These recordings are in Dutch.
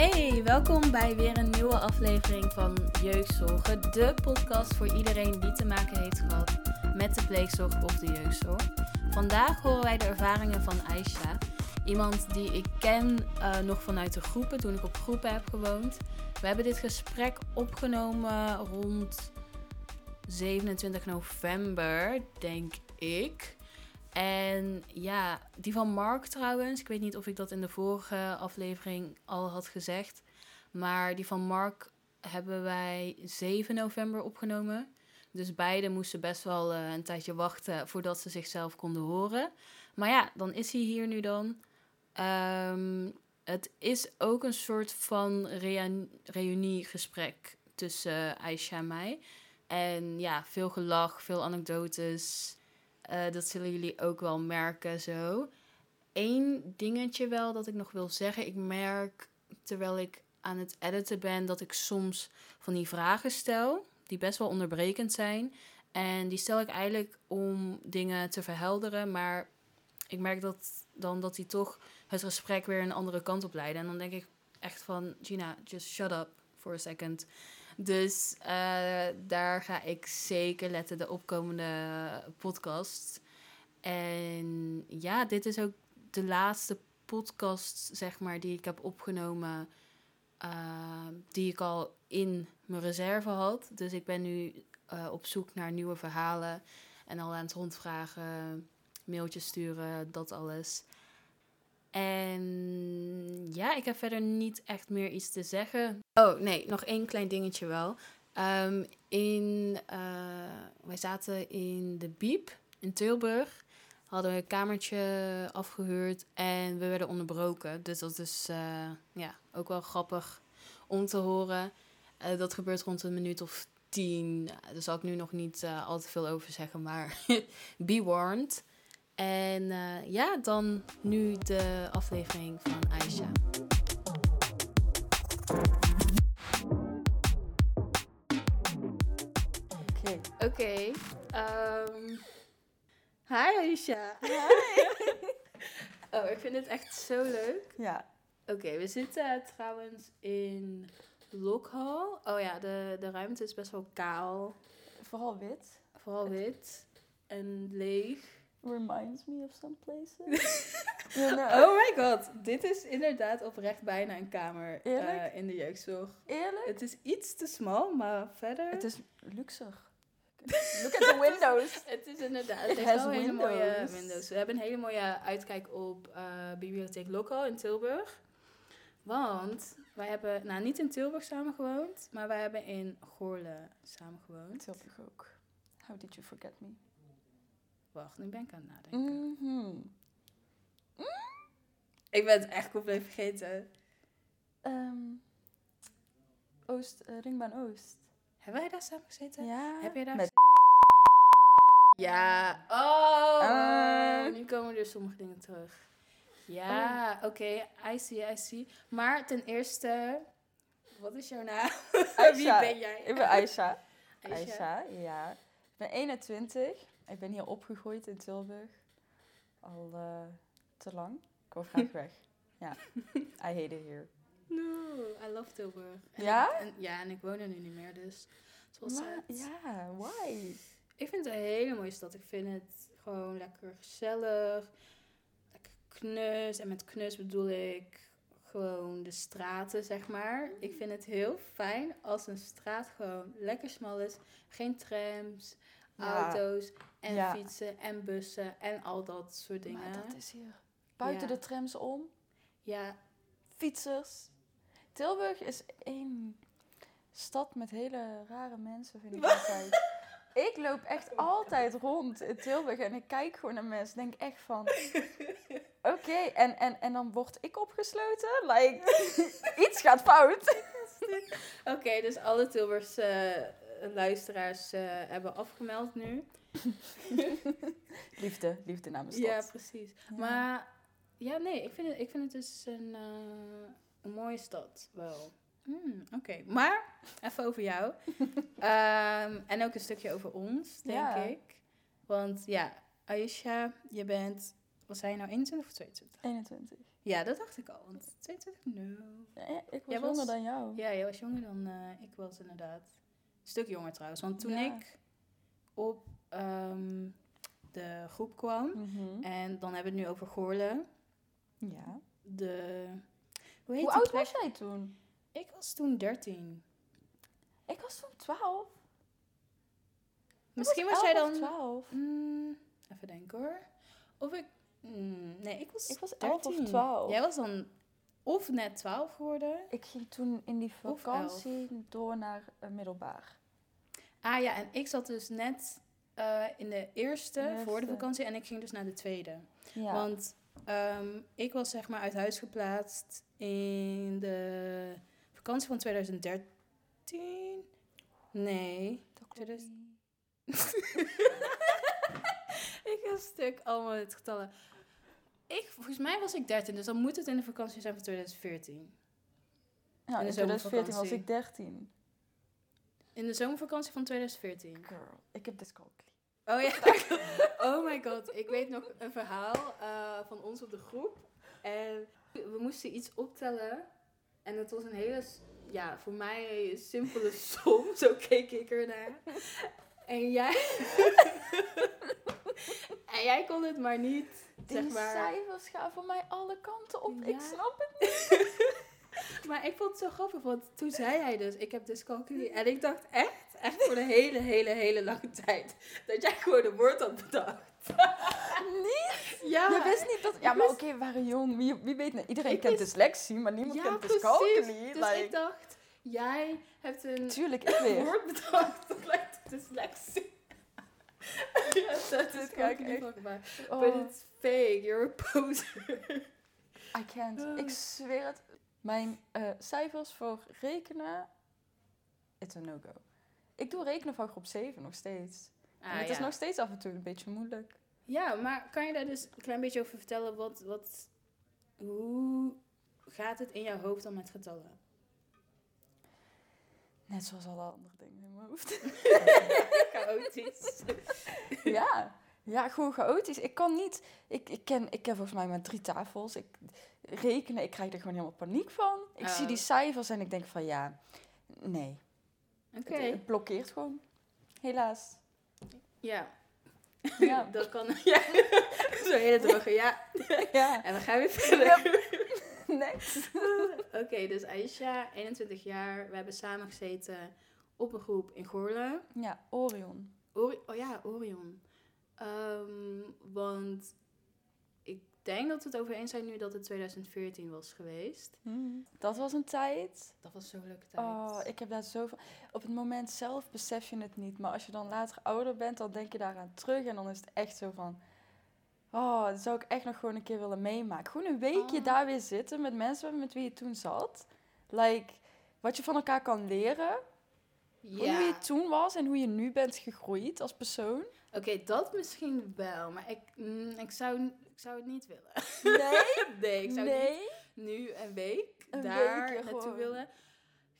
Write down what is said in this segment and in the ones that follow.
Hey, welkom bij weer een nieuwe aflevering van Jeugdzorgen, de podcast voor iedereen die te maken heeft gehad met de pleegzorg of de jeugdzorg. Vandaag horen wij de ervaringen van Aisha, iemand die ik ken uh, nog vanuit de groepen toen ik op groepen heb gewoond. We hebben dit gesprek opgenomen rond 27 november, denk ik. En ja, die van Mark trouwens. Ik weet niet of ik dat in de vorige aflevering al had gezegd. Maar die van Mark hebben wij 7 november opgenomen. Dus beide moesten best wel uh, een tijdje wachten voordat ze zichzelf konden horen. Maar ja, dan is hij hier nu dan. Um, het is ook een soort van reuniegesprek tussen uh, Aisha en mij. En ja, veel gelach, veel anekdotes. Uh, dat zullen jullie ook wel merken zo. Eén dingetje wel dat ik nog wil zeggen. Ik merk terwijl ik aan het editen ben dat ik soms van die vragen stel. Die best wel onderbrekend zijn. En die stel ik eigenlijk om dingen te verhelderen. Maar ik merk dat dan dat die toch het gesprek weer een andere kant op leiden. En dan denk ik echt van, Gina, just shut up for a second. Dus uh, daar ga ik zeker letten de opkomende podcast. En ja, dit is ook de laatste podcast, zeg maar, die ik heb opgenomen. Uh, die ik al in mijn reserve had. Dus ik ben nu uh, op zoek naar nieuwe verhalen. En al aan het rondvragen, mailtjes sturen, dat alles. En ja, ik heb verder niet echt meer iets te zeggen. Oh nee, nog één klein dingetje wel. Um, in, uh, wij zaten in de Biep in Tilburg. Hadden we een kamertje afgehuurd en we werden onderbroken. Dus dat is uh, ja, ook wel grappig om te horen. Uh, dat gebeurt rond een minuut of tien. Daar zal ik nu nog niet al te veel over zeggen, maar be warned. En uh, ja, dan nu de aflevering van Aisha. Oké. Oké. Okay. Um, hi Aisha. Hi. oh, ik vind het echt zo leuk. Ja. Oké, okay, we zitten trouwens in Lockhall. Oh ja, de, de ruimte is best wel kaal. Vooral wit. Vooral wit. En leeg. Reminds me of some places. Oh my god, dit is inderdaad oprecht bijna een kamer uh, in de jeugdzorg. Eerlijk? Het is iets te smal, maar verder... Het is luxer. Look at the windows. het is inderdaad, het heeft wel hele mooie windows. We hebben een hele mooie uitkijk op uh, Bibliotheek Local in Tilburg. Want wij hebben, nou niet in Tilburg samen gewoond, maar wij hebben in Goorle samen gewoond. Tilburg ook. How did you forget me? Wacht, nu ben ik aan het nadenken. Mm -hmm. mm? Ik ben het echt compleet vergeten. Um, Oost, uh, Ringbaan Oost. Hebben wij daar samen gezeten? Ja. Heb je daar... Met ja. Oh, uh. nu komen er sommige dingen terug. Ja, oh. oké. Okay. I see, I see. Maar ten eerste, wat is jouw naam? Wie ben jij? Ik ben Aisha. Aisha. Aisha, ja. Ik ben 21. Ik ben hier opgegroeid in Tilburg. Al uh, te lang. Ik wil graag weg. Ja, I hate it here. No, I love Tilburg. En ja? Ik, en, ja, en ik woon er nu niet meer, dus het. Ja, why? Ik vind het een hele mooie stad. Ik vind het gewoon lekker gezellig, lekker knus. En met knus bedoel ik gewoon de straten, zeg maar. Ik vind het heel fijn als een straat gewoon lekker smal is. Geen trams, ja. auto's en ja. fietsen en bussen en al dat soort dingen. Maar dat is hier. Buiten ja. de trams om. Ja. Fietsers. Tilburg is één stad met hele rare mensen, vind ik altijd. ik loop echt altijd rond in Tilburg en ik kijk gewoon naar mensen. Denk echt van, oké, okay. en, en, en dan word ik opgesloten. Like, iets gaat fout. oké, okay, dus alle Tilburgse uh, luisteraars uh, hebben afgemeld nu. liefde, liefde namens stad. Ja, precies. Ja. Maar ja, nee, ik vind het, ik vind het dus een, uh, een mooie stad wel. Hmm, Oké, okay. maar even over jou. um, en ook een stukje over ons, denk ja. ik. Want ja, Aisha, je bent, wat zijn je nou, 21 of 22? 21. Ja, dat dacht ik al. Want 22, no. Ja, ik was Jij was- jonger dan jou. Ja, jij was jonger dan eh, ik was inderdaad. Een stuk jonger trouwens. Want toen ik op ehm, de groep kwam... Mhm. En dan hebben we het nu over Goorlen. Ja. De... Hoe oud plek? was jij toen? Ik was toen 13. Ik was toen 12. Misschien was, jij dan... 12. Mm, even denken hoor. Of ik... mm, nee, ik was Ik was 11 of 13. 12. Jij was dan of net 12 geworden. Ik ging toen in die Of vakantie door naar eh, middelbaar. Ah ja, en ik zat dus net eh, in de eerste, Eerste. voor de vakantie en ik ging dus naar de tweede. Ja. Want ehm, ik was zeg maar uit huis geplaatst in de vakantie van 2013. Nee. Dat klopt ik heb stuk allemaal het getallen. Ik, volgens mij was ik 13, dus dan moet het in de vakantie zijn van 2014. Ja, in in de 2014 was ik 13. In de zomervakantie van 2014. Girl, ik heb dyscalculie. Oh ja. Oh my god. Ik weet nog een verhaal eh, van ons op de groep. En we moesten iets optellen. En het was een hele, ja, voor mij simpele som. Zo keek ik ernaar. En jij... en jij kon het maar niet, zeg Die maar... cijfers gaan voor mij alle kanten op. Ik snap het. Maar ik vond het zo grappig, want toen zei hij dus, ik heb dyscalculie. En ik dacht echt, echt voor de hele, hele, hele lange tijd, dat jij gewoon een woord had bedacht. Niet? Ja, Je wist niet dat... Ja, maar oké, we waren jong. Wie, wie weet nou, Iedereen Ik kent wist- dyslexie, maar niemand ja, kent precies. dyscalculie. Dus like, ik dacht, jij hebt een Tuurlijk, ik woord bedacht dat lijkt dyslexie. ja, dat is niet echt-. Oh, But it's fake, you're a poser. I can't. Ik zweer het. Mijn eh, cijfers voor rekenen... It's a no-go. Ik doe rekenen van groep 7 nog steeds. en Ah, het is nog steeds af en toe een beetje moeilijk. Ja, maar kan je daar dus een klein beetje over vertellen? Wat, wat, hoe gaat het in jouw hoofd dan met getallen? Net zoals alle andere dingen in mijn hoofd. Chaotisch. ja. ja, gewoon chaotisch. Ik kan niet... Ik, ik, ken, ik ken volgens mij maar drie tafels. Ik, rekenen, ik krijg er gewoon helemaal paniek van. Ik zie Oh. die cijfers en ik denk van ja, nee. Oké. Het, het blokkeert gewoon. Helaas. Ja, Ja. dat kan. Ja. Zo hele droge, ja. ja. En we gaan weer verder. Next. Oké, dus Aisha, 21 jaar. We hebben samen gezeten op een groep in Goorlen. Ja, Orion. Ori oh ja, Orion. Ehm, want denk dat we het over eens zijn nu dat het 2014 was geweest. Dat was een tijd. Dat was zo'n leuke tijd. Oh, ik heb daar zoveel... Op het moment zelf besef je het niet. Maar als je dan later ouder bent, dan denk je daaraan terug. En dan is het echt zo van... Oh, dat zou ik echt nog gewoon een keer willen meemaken. Gewoon een weekje Oh. daar weer zitten met mensen met wie je toen zat. Like, wat je van elkaar kan leren. Hoe je toen was en hoe je nu bent gegroeid als persoon. Oké, dat misschien wel. Maar ik, mm, ik, zou, ik zou het niet willen. Nee? nee, ik zou nee? niet nu een week Een daar weekje naartoe gewoon. willen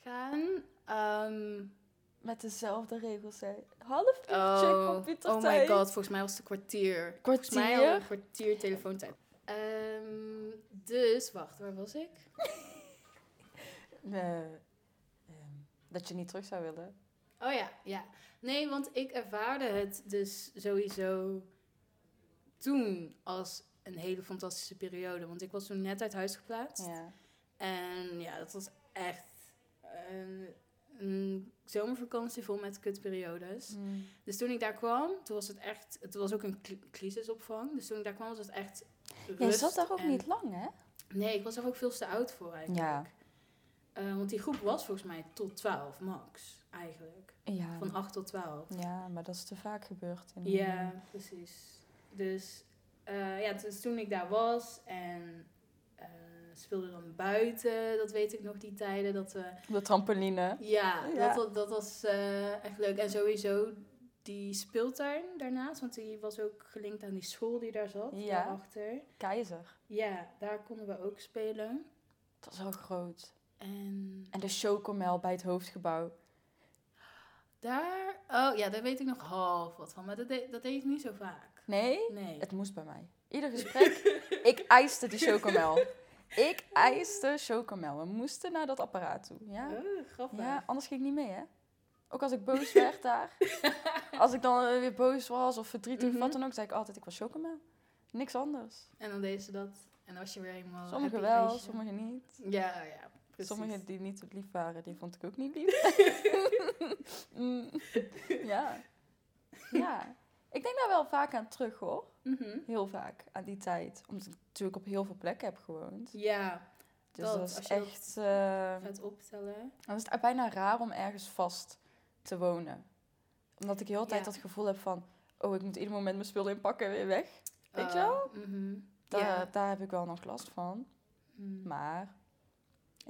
gaan. Ehm, Met dezelfde regels, hè. Half uurtje oh, computertijd. oh my god, volgens mij was het een kwartier. Volgens mij al Kwartier? een kwartier telefoontijd. Ehm, dus, wacht, waar was ik? Eh, ehm, dat je niet terug zou willen. Oh ja, ja. Nee, want ik ervaarde het dus sowieso toen als een hele fantastische periode. Want ik was toen net uit huis geplaatst. Ja. En ja, dat was echt een, een zomervakantie vol met kutperiodes. Mm. Dus toen ik daar kwam, toen was het echt... Het was ook een cri- crisisopvang. Dus toen ik daar kwam was het echt rust zat daar ook en- niet lang, hè? Nee, ik was er ook veel te oud voor eigenlijk. Ja. Eh, want die groep was volgens mij tot 12 max, eigenlijk. Ja. Van 8 tot 12. Ja, maar dat is te vaak gebeurd. In Ja, precies. Dus, eh, ja, dus toen ik daar was en eh, speelde dan buiten, dat weet ik nog, die tijden. Dat we, De trampoline. ja, Ja. Dat, dat, was echt leuk. En sowieso die speeltuin daarnaast, want die was ook gelinkt aan die school die daar zat, Ja. daarachter. Keizer. Ja, daar konden we ook spelen. Dat was wel groot. En En de chocomel bij het hoofdgebouw. daar, oh ja, daar weet ik nog half wat van, maar dat, deed- dat deed ik niet zo vaak. Nee? Nee. Het moest bij mij. Ieder gesprek, ik eiste die chocomel. Ik eiste chocomel. We moesten naar dat apparaat toe. Ja? Oh, grappig. ja, anders ging ik niet mee, hè? Ook als ik boos werd daar. Als ik dan weer boos was of verdrietig of Mhm. wat dan ook, zei ik altijd, ik was chocomel. Niks anders. En dan deden ze dat. En dan was je weer helemaal Sommigen wel, feestje. sommigen niet. Ja, ja, precies. Sommigen die niet lief waren, die vond ik ook niet lief. Mm, ja. Ja. Ik denk daar wel vaak aan terug, hoor. Mhm. Heel vaak, aan die tijd. Omdat ik natuurlijk op heel veel plekken heb gewoond. Ja, Dus Dat, is als je echt... eh, het optellen. dan is het bijna raar om ergens vast te wonen. Omdat ik heel de tijd Ja. dat gevoel heb van... Oh, ik moet ieder moment mijn spullen inpakken en weer weg. Weet je Oh, wel? mhm. Daar, Ja. daar heb ik wel nog last van. Mm. Maar...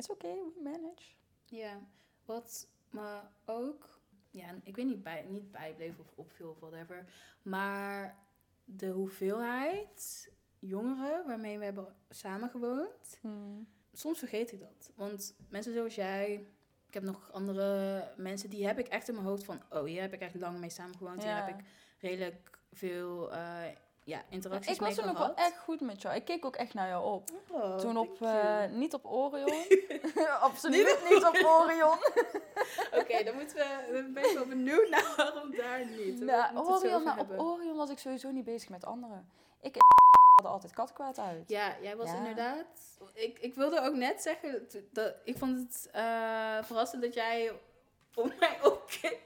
It's okay, we manage. Ja, wat me ook, ja, ik weet niet, bij, niet bijbleef of opviel of whatever, maar de hoeveelheid jongeren waarmee we hebben samengewoond, Hmm. soms vergeet ik dat. Want mensen zoals jij, ik heb nog andere mensen, die heb ik echt in mijn hoofd van, oh, hier heb ik echt lang mee samengewoond, hier Ja. heb ik redelijk veel eh, ja, interacties Ik was toen ook wel echt goed met jou. Ik keek ook echt naar jou op. Oh, toen op, eh, niet op Orion. Absoluut niet op Orion. Oké, dan moeten we, dan ben ik wel benieuwd naar waarom daar niet. We Nou, Orion, maar op hebben. Orion was ik sowieso niet bezig met anderen. Ik hadden altijd katkwaad uit. Ja, jij was Ja. inderdaad. Ik, ik wilde ook net zeggen, dat, ik vond het eh, verrassend dat jij op mij opkeek.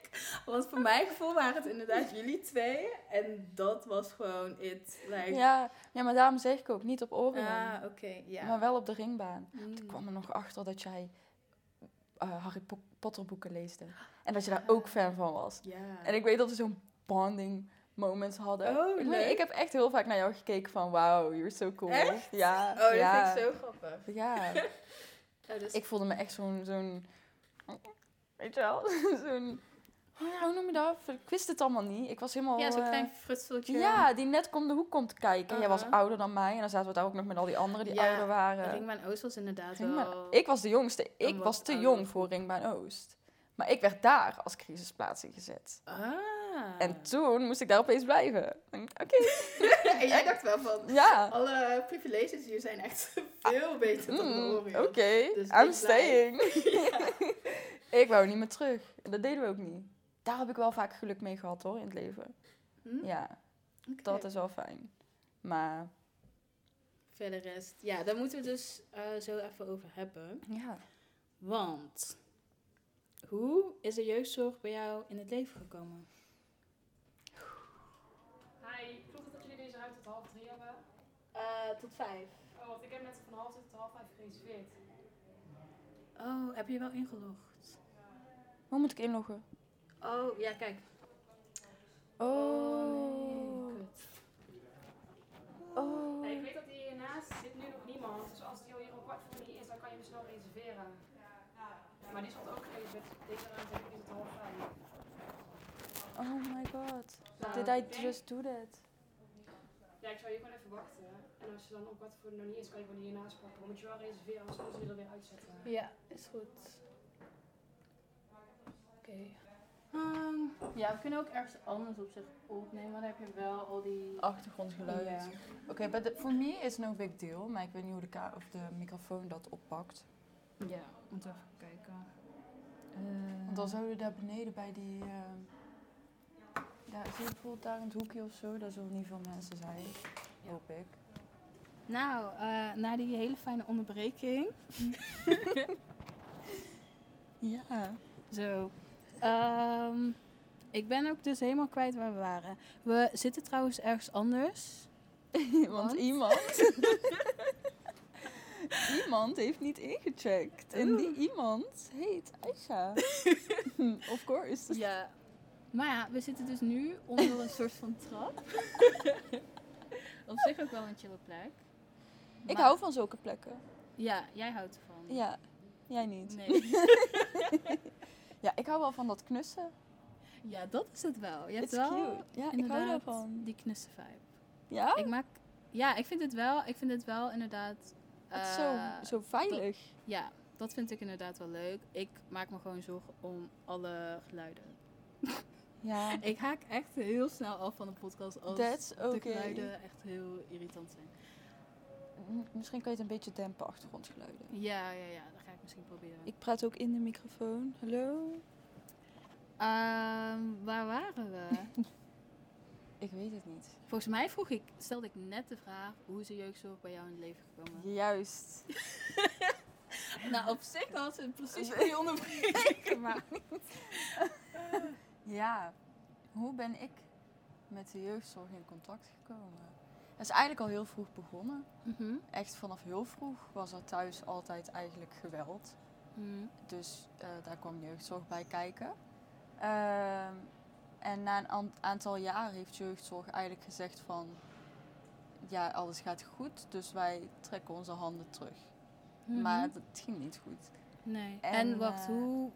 Want voor mijn gevoel waren het inderdaad jullie twee. En dat was gewoon it. Like, Ja, ja, maar daarom zeg ik ook niet op Orion. Ah, oké. Maar wel op de ringbaan. Mm. Toen kwam er nog achter dat jij eh, Harry Po- Potter boeken leesde. En dat je daar ook fan van was. Ja. En ik weet dat we zo'n bonding moments hadden. Oh, ik, leuk. weet- ik heb echt heel vaak naar jou gekeken van wow, you're so cool. Echt? Ja, oh, dat ja, vind ik zo grappig. Ja, Oh, dus, ik voelde me echt zo'n, zo'n weet je wel, zo'n, oh ja, hoe noem je dat? Ik wist het allemaal niet. Ik was helemaal... ja, zo'n eh, klein frutseltje. ja, die net om de hoek komt kijken. Jij was Uh-huh. ouder dan mij en dan zaten we daar ook nog met al die anderen die Ja, ouder waren. Ringbaan Oost was inderdaad Ringbaan- wel... Ik was de jongste. Ik was te ouder. jong voor Ringbaan Oost. Maar ik werd daar als crisisplaats ingezet. Ah. En toen moest ik daar opeens blijven. Oké, en jij dacht wel van... ja. Alle privileges hier zijn echt veel beter dan de Mm, Oké. Dus I'm staying. Ja. Ik wou niet meer terug. En dat deden we ook niet. Daar heb ik wel vaak geluk mee gehad hoor, in het leven. Hm? Ja, dat is wel fijn. Maar Verder rest. Ja, daar moeten we dus eh, zo even over hebben. ja, Want, hoe is de jeugdzorg bij jou in het leven gekomen? Hi, klopt het dat jullie deze ruimte tot half drie hebben? Eh, tot vijf. Oh, want ik heb net van half drie tot half vijf gereserveerd. Oh, heb je wel ingelogd? Hoe moet ik inloggen? Oh, ja, kijk. Oh. Oh. En ik weet dat die hiernaast zit nu nog niemand. Dus als die al hier om kwart voor niet is, dan kan je hem snel reserveren. Maar die stond ook gereserveerd. Deze ruimte niet tot half. Oh my god. Nou, Did I just do that? Ja, ik zou hier gewoon even wachten. En als je dan om kwart voor nog niet is, kan je gewoon hiernaast pakken. Dan moet je wel reserveren, anders moeten ze er weer uitzetten. Ja, is goed. Oké. Ehm, ja, we kunnen ook ergens anders op zich opnemen, maar dan heb je wel al die... Achtergrondgeluid. Ja. Oké, voor me is no big deal. Maar ik weet niet hoe de, ka- of de microfoon dat oppakt. Ja, moeten we even kijken. Want dan zouden daar beneden bij die... ehm, ja, zie je bijvoorbeeld daar in het hoekje of zo? Daar zullen niet veel mensen zijn. Hoop ik. Nou, eh, na die hele fijne onderbreking. Ja. Zo. Ehm, ik ben ook dus helemaal kwijt waar we waren. We zitten trouwens ergens anders. Want iemand... iemand heeft niet ingecheckt. En die iemand heet Aisha. of course. Ja. Maar ja, we zitten dus nu onder een soort van trap. Op zich ook wel een chille plek. Ik Maar- hou van zulke plekken. Ja, jij houdt ervan. Ja, jij niet. Nee. Ja, ik hou wel van dat knussen. Ja, dat is het wel. Je hebt It's wel cute. Ja, ik hou daarvan. die knusse vibe. Ja? Ik maak... Ja, ik vind het wel, ik vind het wel inderdaad... Het is zo, eh, zo veilig. Ja, dat vind ik inderdaad wel leuk. Ik maak me gewoon zorgen om alle geluiden. Ja, Ik haak echt heel snel af van de podcast als that's de geluiden echt heel irritant zijn. misschien kan je het een beetje dempen, achtergrondgeluiden. Ja, ja, ja, misschien proberen. Ik praat ook in de microfoon. Hallo? Ehm, waar waren we? Ik weet het niet. Volgens mij vroeg ik, stelde ik net de vraag, hoe is de jeugdzorg bij jou in het leven gekomen? Juist. Nou, op zich had ze precies goede onderbreking gemaakt. Ja, hoe ben ik met de jeugdzorg in contact gekomen? Het is eigenlijk al heel vroeg begonnen. Mhm. Echt vanaf heel vroeg was er thuis altijd eigenlijk geweld. Mhm. Dus eh, daar kwam jeugdzorg bij kijken. Ehm, en na een an- aantal jaar heeft jeugdzorg eigenlijk gezegd van... Ja, alles gaat goed, dus wij trekken onze handen terug. Mhm. Maar dat ging niet goed. Nee. En, En, wacht, eh, hoe,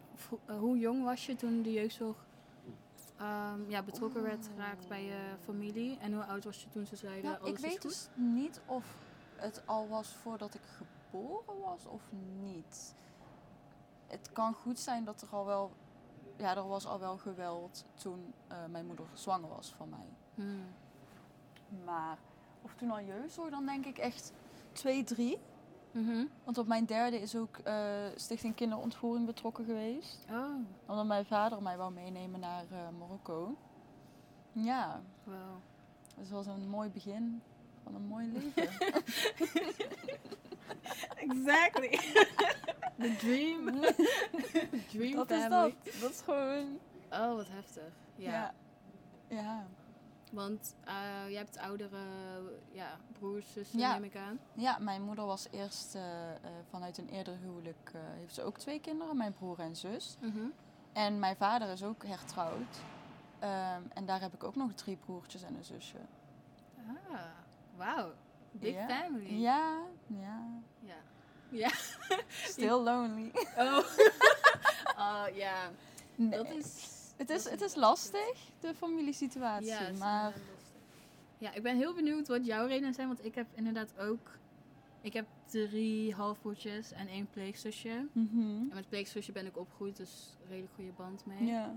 hoe jong was je toen de jeugdzorg ehm, ja, betrokken werd geraakt bij je familie? En hoe oud was je toen ze zeiden, Nou, alles ik is weet goed? dus niet of het al was voordat ik geboren was of niet. Het kan goed zijn dat er al wel... Ja, er was al wel geweld toen eh, mijn moeder zwanger was van mij. Hmm. Maar of toen al jeugdzorg, dan denk ik echt twee, drie. Mhm. Want op mijn derde is ook eh, Stichting Kinderontvoering betrokken geweest. Oh, Omdat mijn vader mij wou meenemen naar eh, Marokko. Ja, wow. dus het was een mooi begin van een mooi leven. Exactly. The dream. The dream dat is dat. Dat is gewoon... Oh, wat heftig. Ja. Ja. Ja. Want eh, jij hebt oudere ja, broers, zussen, Ja. neem ik aan. ja, mijn moeder was eerst eh, eh, vanuit een eerder huwelijk... heeft ze ook twee kinderen, mijn broer en zus. Mhm. En mijn vader is ook hertrouwd. Ehm, en daar heb ik ook nog drie broertjes en een zusje. Ah, wauw. Big Ja. family. Ja, ja. Ja. Still lonely. Oh. oh, ja. Nee. Dat is... het, is, het is lastig, de familiesituatie. Ja, het is maar. Ja, ik ben heel benieuwd wat jouw redenen zijn, want ik heb inderdaad ook... Ik heb drie halfbroertjes en één pleegzusje. Mhm. En met pleegzusje ben ik opgegroeid, dus redelijk goede band mee. ja.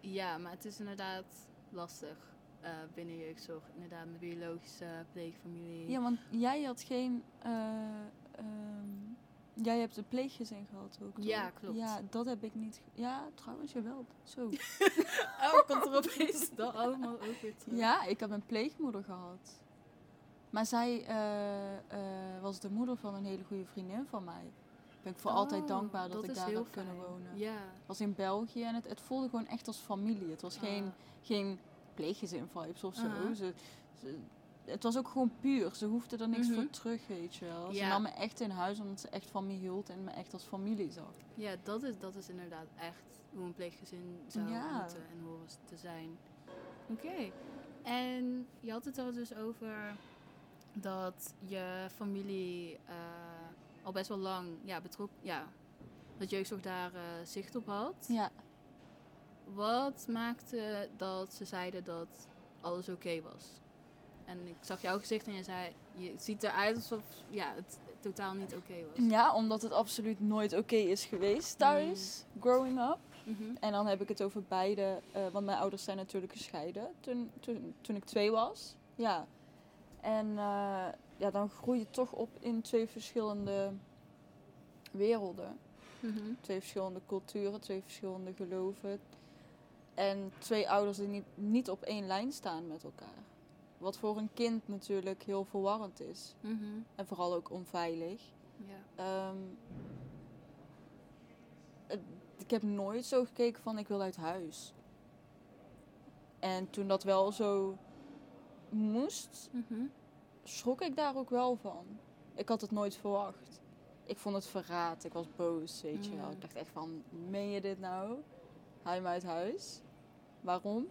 Ja, maar het is inderdaad lastig eh, binnen jeugdzorg. Inderdaad, met biologische pleegfamilie. ja, want jij had geen... eh, ehm, jij hebt een pleeggezin gehad ook, toch? Ja, klopt. Ja, dat heb ik niet... Ja, trouwens, jawel. Zo. Oh, komt er opeens dat allemaal ook weer terug. Ja, ik heb een pleegmoeder gehad. Maar zij eh, eh, was de moeder van een hele goede vriendin van mij. Ben ik voor altijd Oh, dankbaar dat, ik is daar heb kunnen fijn. wonen. Ja. Het was in België en het, het voelde gewoon echt als familie. Het was geen, Ah. geen pleeggezin vibes of zo. Aha. Ze, ze- het was ook gewoon puur. Ze hoefde er niks Mhm. voor terug, weet je wel. Ze Ja. nam me echt in huis omdat ze echt van me hield en me echt als familie zag. Ja, dat is, dat is inderdaad echt hoe een pleeggezin zou Ja. moeten en horen te zijn. Oké. En je had het er dus over dat je familie eh, al best wel lang ja, betrokken... Ja, dat jeugdzorg daar eh, zicht op had. Ja. Wat maakte dat ze zeiden dat alles oké was? En ik zag jouw gezicht en je zei, je ziet eruit alsof ja, het totaal niet oké was. ja, omdat het absoluut nooit oké is geweest thuis, growing up. Mhm. En dan heb ik het over beide, eh, want mijn ouders zijn natuurlijk gescheiden toen, toen, toen ik twee was. Ja. En eh, ja, dan groei je toch op in twee verschillende werelden. Mhm. Twee verschillende culturen, twee verschillende geloven. En twee ouders die niet, niet op één lijn staan met elkaar. Wat voor een kind natuurlijk heel verwarrend is. Mhm. En vooral ook onveilig. Ja. Ehm, het- ik heb nooit zo gekeken van ik wil uit huis. En toen dat wel zo moest, Mhm. schrok ik daar ook wel van. Ik had het nooit verwacht. Ik vond het verraad. Ik was boos, weet je wel. Ik dacht echt van, meen je dit nou? Haal je me uit huis? Waarom?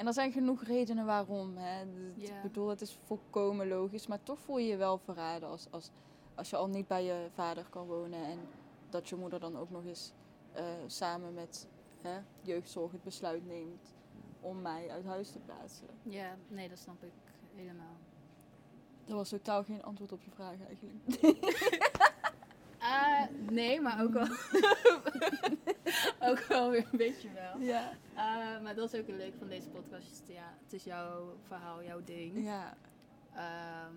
En er zijn genoeg redenen waarom. Hè. Ik bedoel, het is volkomen logisch. Maar toch voel je je wel verraden als, als, als je al niet bij je vader kan wonen. En dat je moeder dan ook nog eens eh, samen met hè, jeugdzorg het besluit neemt om mij uit huis te plaatsen. Ja, nee, dat snap ik helemaal. Dat was totaal geen antwoord op je vraag eigenlijk. Ah, nee, maar ook wel, ook wel weer een beetje wel. Ja. Ah, maar dat is ook een leuk van deze podcast. Ja, het is jouw verhaal, jouw ding. Ja. Ehm,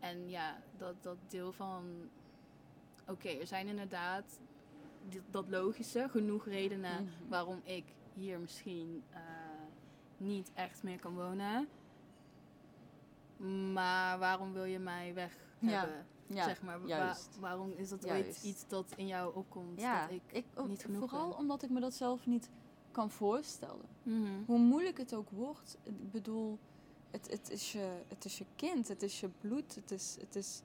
En ja, dat, dat deel van... Oké, er zijn inderdaad dat logische genoeg redenen Mhm. waarom ik hier misschien eh, niet echt meer kan wonen. Maar waarom wil je mij weg hebben? Ja, zeg maar, Wa- waarom is dat Juist. ooit iets dat in jou opkomt? ja, dat ik, ik, ook, niet genoeg vooral ben? omdat ik me dat zelf niet kan voorstellen. Mhm. Hoe moeilijk het ook wordt, ik bedoel, het, het, is, je, het is je kind, het is je bloed, het is, het is,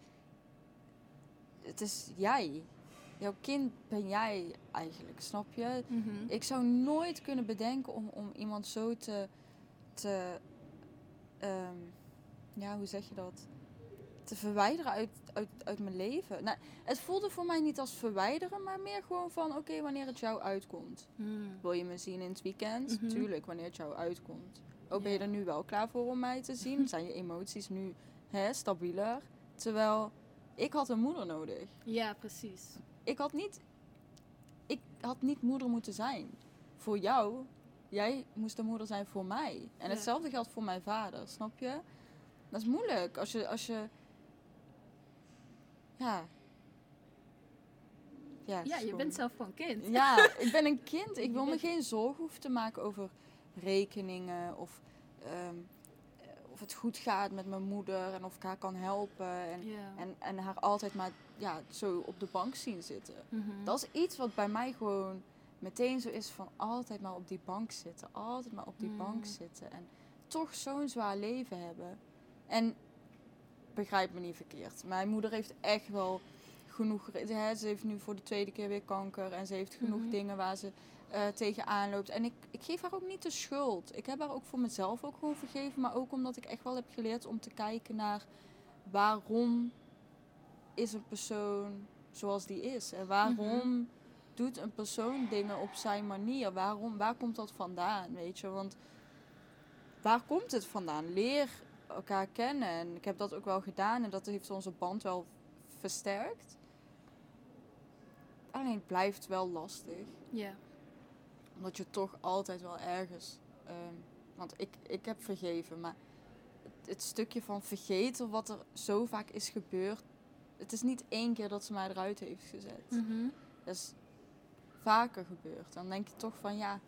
het is jij. Jouw kind ben jij eigenlijk, snap je? Mhm. Ik zou nooit kunnen bedenken om, om iemand zo te, te ehm, ja, hoe zeg je dat? Te verwijderen uit, uit, uit mijn leven. Nou, het voelde voor mij niet als verwijderen, maar meer gewoon van, oké, wanneer het jou uitkomt. Mhm. Wil je me zien in het weekend? Mhm. Tuurlijk, wanneer het jou uitkomt. Oh, ben je er nu wel klaar voor om mij te zien? Zijn je emoties nu hè, stabieler? Terwijl, ik had een moeder nodig. Ja, precies. Ik had niet, ik had niet moeder moeten zijn. Voor jou, jij moest de moeder zijn voor mij. En Ja. hetzelfde geldt voor mijn vader, snap je? Dat is moeilijk. Als je, als je, ja. Ja, je bent zelf gewoon kind. ja, ik ben een kind. Ik wil me geen zorgen hoeven te maken over rekeningen of ehm, of het goed gaat met mijn moeder en of ik haar kan helpen. En, Ja. en, en haar altijd maar ja, zo op de bank zien zitten. Mhm. Dat is iets wat bij mij gewoon meteen zo is van altijd maar op die bank zitten. Altijd maar op die Mm. bank zitten. En toch zo'n zwaar leven hebben. En begrijp me niet verkeerd. Mijn moeder heeft echt wel genoeg... Hè, ze heeft nu voor de tweede keer weer kanker. En ze heeft genoeg Mhm. dingen waar ze eh tegenaan loopt. En ik, ik geef haar ook niet de schuld. Ik heb haar ook voor mezelf ook gewoon vergeven. Maar ook omdat ik echt wel heb geleerd om te kijken naar... Waarom is een persoon zoals die is? En waarom doet een persoon dingen op zijn manier? Waarom, waar komt dat vandaan? Weet je, want waar komt het vandaan? Leer elkaar kennen. En ik heb dat ook wel gedaan en dat heeft onze band wel versterkt. Alleen het blijft wel lastig. Ja. Omdat je toch altijd wel ergens. ehm, want ik, ik heb vergeven, maar het, het stukje van vergeten wat er zo vaak is gebeurd. Het is niet één keer dat ze mij eruit heeft gezet. Mhm. Dat is vaker gebeurd. Dan denk je toch van ja,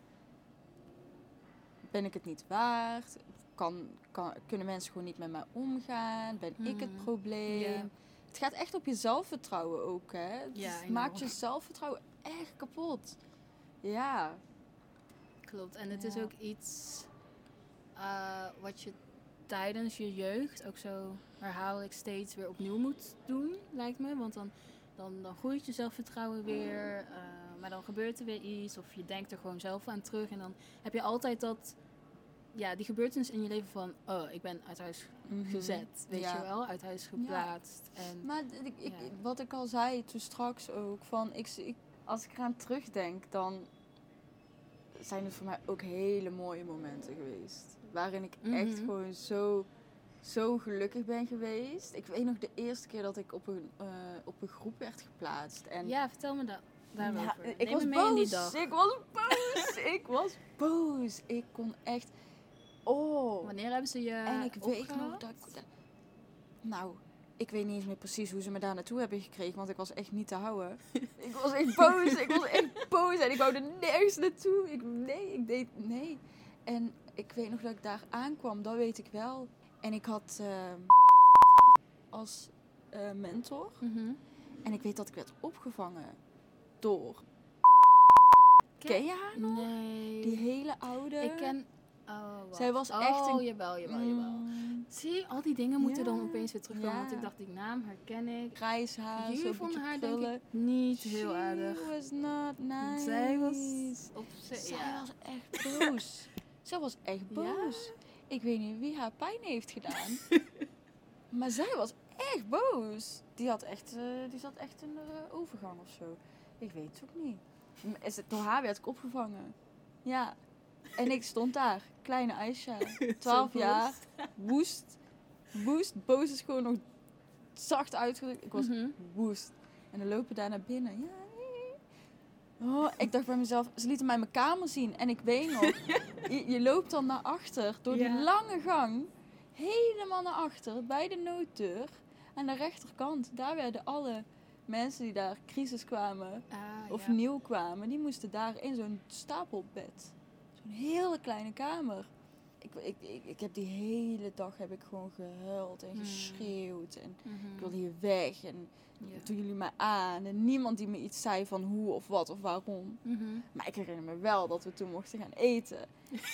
ben ik het niet waard? Kan, kan, kunnen mensen gewoon niet met mij omgaan? Ben ik het Mhm. probleem? Het gaat echt op je zelfvertrouwen ook, hè? Het maakt je zelfvertrouwen echt kapot. Ja. Klopt. En het is ook iets eh, wat je tijdens je jeugd ook zo herhaaldelijk steeds weer opnieuw moet doen, lijkt me. Want dan, dan, dan groeit je zelfvertrouwen weer. eh, maar dan gebeurt er weer iets. Of je denkt er gewoon zelf aan terug. En dan heb je altijd dat, ja, die gebeurtenis in je leven van, oh, ik ben uit huis Mhm. gezet. Weet Ja. je wel? Uit huis geplaatst. En Maar ik, ik, Ja. wat ik al zei toen straks ook, van ik, ik, als ik eraan terugdenk, dan zijn het voor mij ook hele mooie momenten geweest. Waarin ik echt Mhm. gewoon zo, zo gelukkig ben geweest. Ik weet nog de eerste keer dat ik op een, eh, op een groep werd geplaatst. En ja, vertel me da daarover. Ja, ik Neem was me mee in die boos. Ik was boos. ik was boos. Ik kon echt. Oh. Wanneer hebben ze je En ik weet nog dat ik... dat- Nou, ik weet niet eens meer precies hoe ze me daar naartoe hebben gekregen, want ik was echt niet te houden. ik was echt boos, ik was echt boos en ik wou er nergens naartoe. Ik, nee, ik deed, nee. En ik weet nog dat ik daar aankwam, dat weet ik wel. En ik had ehm, als eh, mentor. Mhm. En ik weet dat ik werd opgevangen door... Ken- Ken je haar nog? Nee. Die hele oude... Ik ken... Oh, wacht. Zij was oh, echt een- jawel, jawel, jawel. Mm, Zie, al die dingen moeten dan opeens weer terugkomen. Want ik dacht, die naam herken ik. grijs haar, Jullie vonden haar denk krullen. ik niet heel She aardig. was not nice. Zij was op Zij. Ja. was echt boos. zij was echt boos. Ik weet niet wie haar pijn heeft gedaan. maar zij was echt boos. Die, had echt, eh, die zat echt in de overgang of zo. Ik weet het ook niet. Is het, door haar werd ik opgevangen. Ja. En ik stond daar. Kleine Aisha. 12 Zo jaar. Woest. Woest. Boos is gewoon nog zacht uitgedrukt. Ik was Mhm. woest. En dan lopen daar naar binnen. Ja. Oh, ik dacht bij mezelf, ze lieten mij mijn kamer zien. En ik weet nog, je, je loopt dan naar achter door die Ja. lange gang. Helemaal naar achter, bij de nooddeur. aan de rechterkant, daar werden alle mensen die daar crisis kwamen Ah, of ja. nieuw kwamen, die moesten daar in zo'n stapelbed. Zo'n hele kleine kamer. Ik, ik, ik, ik heb die hele dag heb ik gewoon gehuild en Hmm. geschreeuwd. En Mhm. ik wilde hier weg. En Ja. doen jullie mij aan. En niemand die me iets zei van hoe of wat of waarom. Mhm. Maar ik herinner me wel dat we toen mochten gaan eten.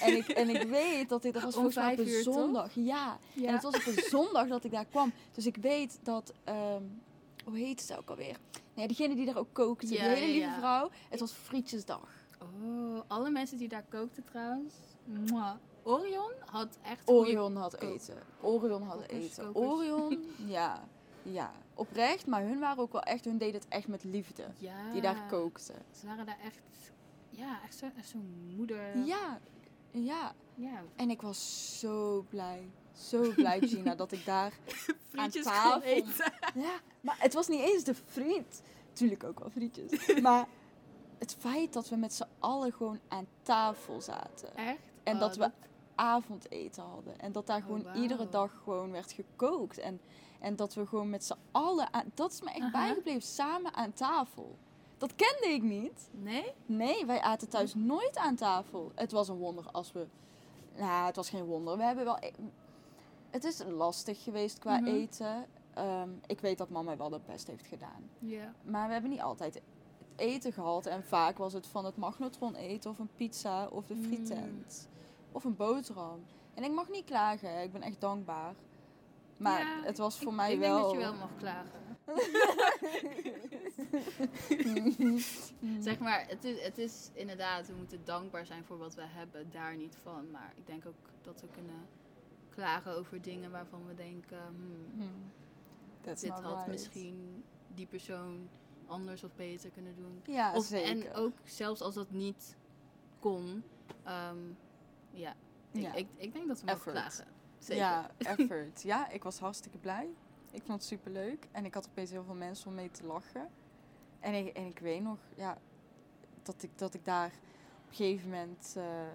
En ik, en ik weet dat dit dat was volgens mij op een zondag. Ja. Ja. En het was op een zondag dat ik daar kwam. Dus ik weet dat... ehm, hoe heet ze ook alweer? Nee, degene die daar ook kookte. Ja, die hele lieve vrouw. Het was frietjesdag. Oh, alle mensen die daar kookten trouwens. Mwah. Orion had echt Orion had eten. Orion had kokers, eten. kokers. Orion, ja. Ja, oprecht. Maar hun waren ook wel echt... Hun deden het echt met liefde. Ja. Die daar kookten. Ze waren daar echt... Ja, echt zo'n zo'n moeder. Ja, ja. Ja. En ik was zo blij. Zo blij, Gina, dat ik daar Frietjes aan tafel... eten. Ja, maar het was niet eens de friet. Tuurlijk ook wel frietjes. Maar het feit dat we met z'n allen gewoon aan tafel zaten. Echt? En Oh, dat we avondeten hadden. En dat daar Oh, gewoon iedere dag gewoon werd gekookt. En, en dat we gewoon met z'n allen aan... Dat is me echt bijgebleven, samen aan tafel. Dat kende ik niet. Nee? Nee, wij aten thuis nooit aan tafel. Het was een wonder als we... Nou, het was geen wonder. We hebben wel... e- Het is lastig geweest qua Mhm. eten. Ehm, ik weet dat mama wel het best heeft gedaan. Ja. Maar we hebben niet altijd eten gehad. En vaak was het van het magnetron eten of een pizza of de Mm. frietent. Of een boterham. En ik mag niet klagen. Ik ben echt dankbaar. Maar Ja, het was voor ik, mij ik wel... denk dat je wel mag klagen. Zeg maar, het is, het is inderdaad, we moeten dankbaar zijn voor wat we hebben, daar niet van. Maar ik denk ook dat we kunnen klagen over dingen waarvan we denken, hmm, Hmm. Dit had right. misschien die persoon anders of beter kunnen doen. Ja, Of, zeker. en ook zelfs als dat niet kon, ehm, ja, ik, Ja. ik, ik denk dat we mogen klagen. Zeker. Ja, effort. ja, ik was hartstikke blij. Ik vond het super leuk. En ik had opeens heel veel mensen om mee te lachen. En ik, en ik weet nog, ja, dat ik, dat ik daar op een gegeven moment eh,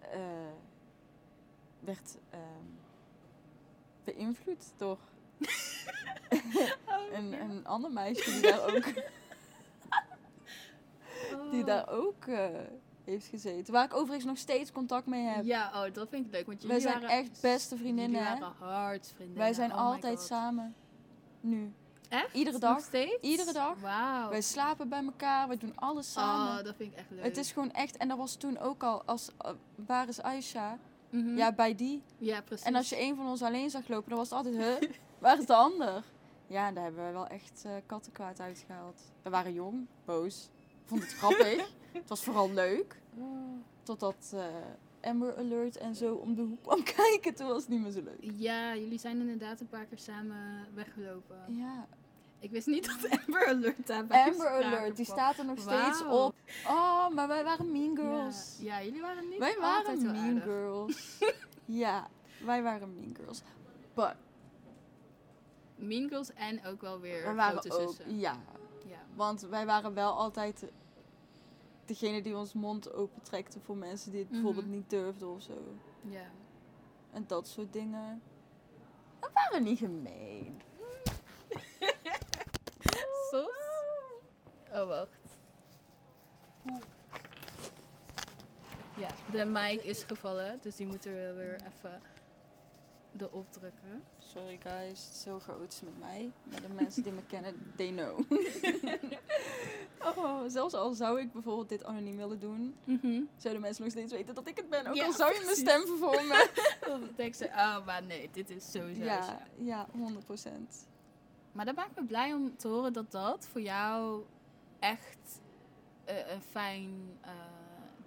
eh, werd ehm, beïnvloed door Oh, een, een ander meisje die daar ook, die Oh. daar ook eh, heeft gezeten. Waar ik overigens nog steeds contact mee heb. Ja, oh, dat vind ik leuk. Want Wij zijn waren echt beste vriendinnen, hè? waren hartsvriendinnen. Wij zijn Oh altijd samen. Nu. Echt? Iedere Nog dag. steeds? Iedere dag. Wauw. Wij slapen bij elkaar, wij doen alles samen. Oh, dat vind ik echt leuk. het is gewoon echt, en dat was toen ook al, als, uh, waar is Aisha? Mhm. Ja, bij die. ja, precies. En als je een van ons alleen zag lopen, dan was het altijd, huh, waar is de ander? Ja, daar hebben we wel echt eh kattenkwaad uitgehaald. We waren jong, boos. Vond het grappig. het was vooral leuk. Oh. Totdat eh Amber Alert en zo om de hoek kwam kijken, toen was het niet meer zo leuk. Ja, jullie zijn inderdaad een paar keer samen weggelopen. Ja, Ik wist niet dat Amber Alert daarbij Amber Alert, die staat er nog steeds op. Oh, maar wij waren mean girls. Ja, ja, jullie waren niet Wij waren mean aardig. girls. ja, wij waren mean girls. But Mean Girls en ook wel weer we waren grote ook, zussen. ja. Ja. Want wij waren wel altijd de- degene die ons mond opentrekte voor mensen die het Mhm. bijvoorbeeld niet durfden of zo. ja. En dat soort dingen. We waren niet gemeen. Sos? Oh, wacht. Ja, de mic is gevallen, dus die moeten we weer even erop drukken. Sorry guys, het is heel chaotisch met mij. Maar de mensen die me kennen, they know. oh, zelfs al zou ik bijvoorbeeld dit anoniem willen doen, zouden mensen nog steeds weten dat ik het ben. Ook Ja, al zou je mijn stem vervormen. Dan denk ze, oh, maar nee, dit is sowieso ja, ja, 100 procent. Maar dat maakt me blij om te horen dat dat voor jou echt eh, een fijn eh,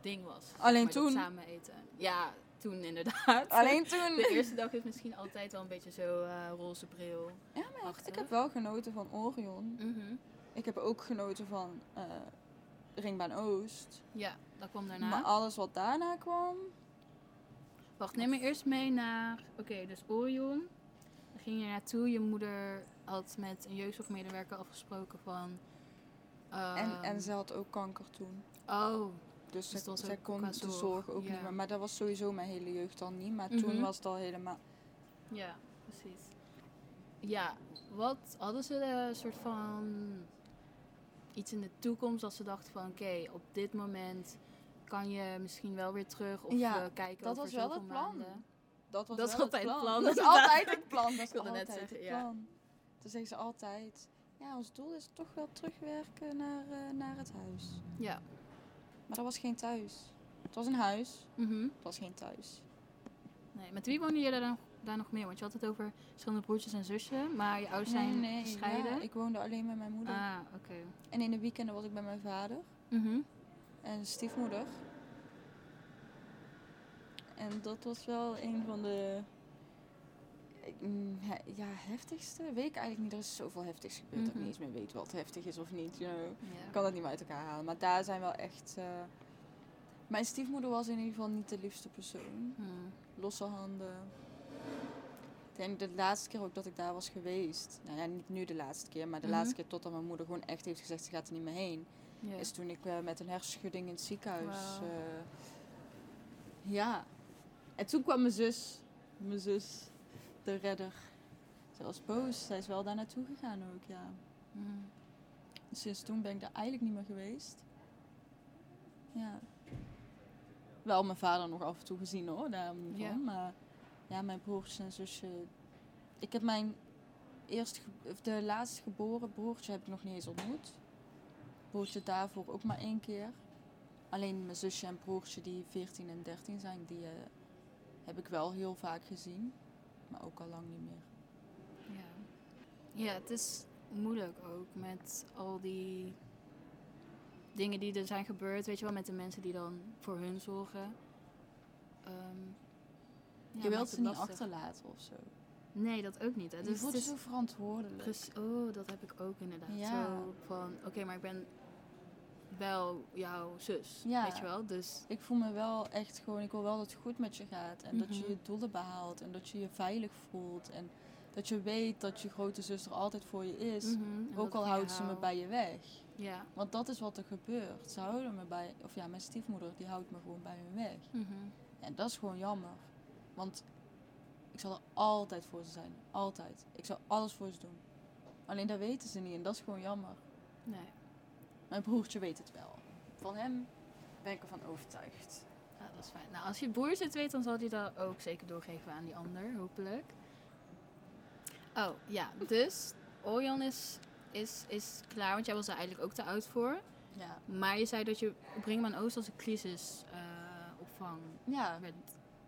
ding was. Alleen toen? Samen eten. Ja, toen inderdaad. Alleen toen. De eerste dag is misschien altijd wel een beetje zo eh, roze bril. Ja, maar Achtig. ik heb wel genoten van Orion. Mhm. Ik heb ook genoten van eh, Ringbaan Oost. Ja, dat kwam daarna. Maar alles wat daarna kwam. Wacht, neem me eerst mee naar... Oké, dus Orion. Dan ging je naartoe. Je moeder had met een jeugdzorgmedewerker afgesproken van... En, ehm, en ze had ook kanker toen. Oh, Dus, Dus ze- was zij kon de zorg, zorg ook ja. niet meer. Maar dat was sowieso mijn hele jeugd al niet. Maar Mhm. toen was het al helemaal... ja, precies. ja, wat hadden ze een soort van iets in de toekomst als ze dachten van oké, op dit moment kan je misschien wel weer terug of Ja, we kijken dat was wel het plan. maanden. Dat was Dat is wel altijd het plan. Dat is altijd het plan. Dat is net altijd zeggen, het ja. plan. Toen zeggen ze altijd, ja, ons doel is toch wel terugwerken naar, eh, naar het huis. Ja. Maar dat was geen thuis. Het was een huis, Mhm. het was geen thuis. Nee, met wie woonde je daar, dan, daar nog meer? Want je had het over verschillende broertjes en zussen, maar je ouders zijn nee, nee, gescheiden. ja, ik woonde alleen met mijn moeder. Ah, oké. En in de weekenden was ik bij mijn vader Mhm. en stiefmoeder. En dat was wel een van de mm, ja, heftigste. Weet ik eigenlijk niet. Er is zoveel heftigs gebeurd dat ik Mhm. niet eens meer weet wat heftig is of niet. You know. Ik kan dat niet meer uit elkaar halen. Maar daar zijn wel echt... eh, Mijn stiefmoeder was in ieder geval niet de liefste persoon. Hmm. Losse handen. Ik denk de laatste keer ook dat ik daar was geweest. Nou ja, niet nu de laatste keer. Maar de Mhm. laatste keer totdat mijn moeder gewoon echt heeft gezegd... ze gaat er niet meer heen. Is toen ik eh, met een hersenschudding in het ziekenhuis... Eh, ja. En toen kwam mijn zus. Mijn zus. De redder. Ze was boos. Zij is wel daar naartoe gegaan ook, ja. Mhm. Sinds toen ben ik daar eigenlijk niet meer geweest. Ja. Wel mijn vader nog af en toe gezien hoor, daarom niet Ja. van. Maar ja, mijn broertjes en zusje. Ik heb mijn eerst, de laatst geboren broertje heb ik nog niet eens ontmoet. Broertje daarvoor ook maar één keer. Alleen mijn zusje en broertje die 14 en 13 zijn, die eh, heb ik wel heel vaak gezien. Maar ook al lang niet meer. Ja. ja, het is moeilijk ook met al die dingen die er zijn gebeurd, weet je wel, met de mensen die dan voor hun zorgen. Ehm, ja, je wilt ze niet achterlaten of zo. Nee, dat ook niet. Hè. Je Dus voelt het je is zo verantwoordelijk. precies- oh, dat heb ik ook inderdaad. Ja. Zo van, oké, maar ik ben wel jouw zus, Ja. weet je wel. Dus Ik voel me wel echt gewoon, ik wil wel dat het goed met je gaat. En dat je Mhm. je doelen behaalt. En dat je je veilig voelt. En dat je weet dat je grote zus er altijd voor je is. mhm, Ook al houdt ze me bij je weg. Ja. Want dat is wat er gebeurt. Ze houden me bij, of ja, mijn stiefmoeder die houdt me gewoon bij me weg. mhm. En dat is gewoon jammer. Want ik zal er altijd voor ze zijn. Altijd. Ik zal alles voor ze doen. Alleen dat weten ze niet en dat is gewoon jammer. Nee. Mijn broertje weet het wel. Van hem ben ik ervan overtuigd. Ja, dat is fijn. Nou, als je broers het weet, dan zal hij dat ook zeker doorgeven aan die ander, hopelijk. Oh, ja. Dus, Orjan is, is, is klaar, want jij was er eigenlijk ook te oud voor. Ja. Maar je zei dat je op Ringman Oost als een crisisopvang Ja, werd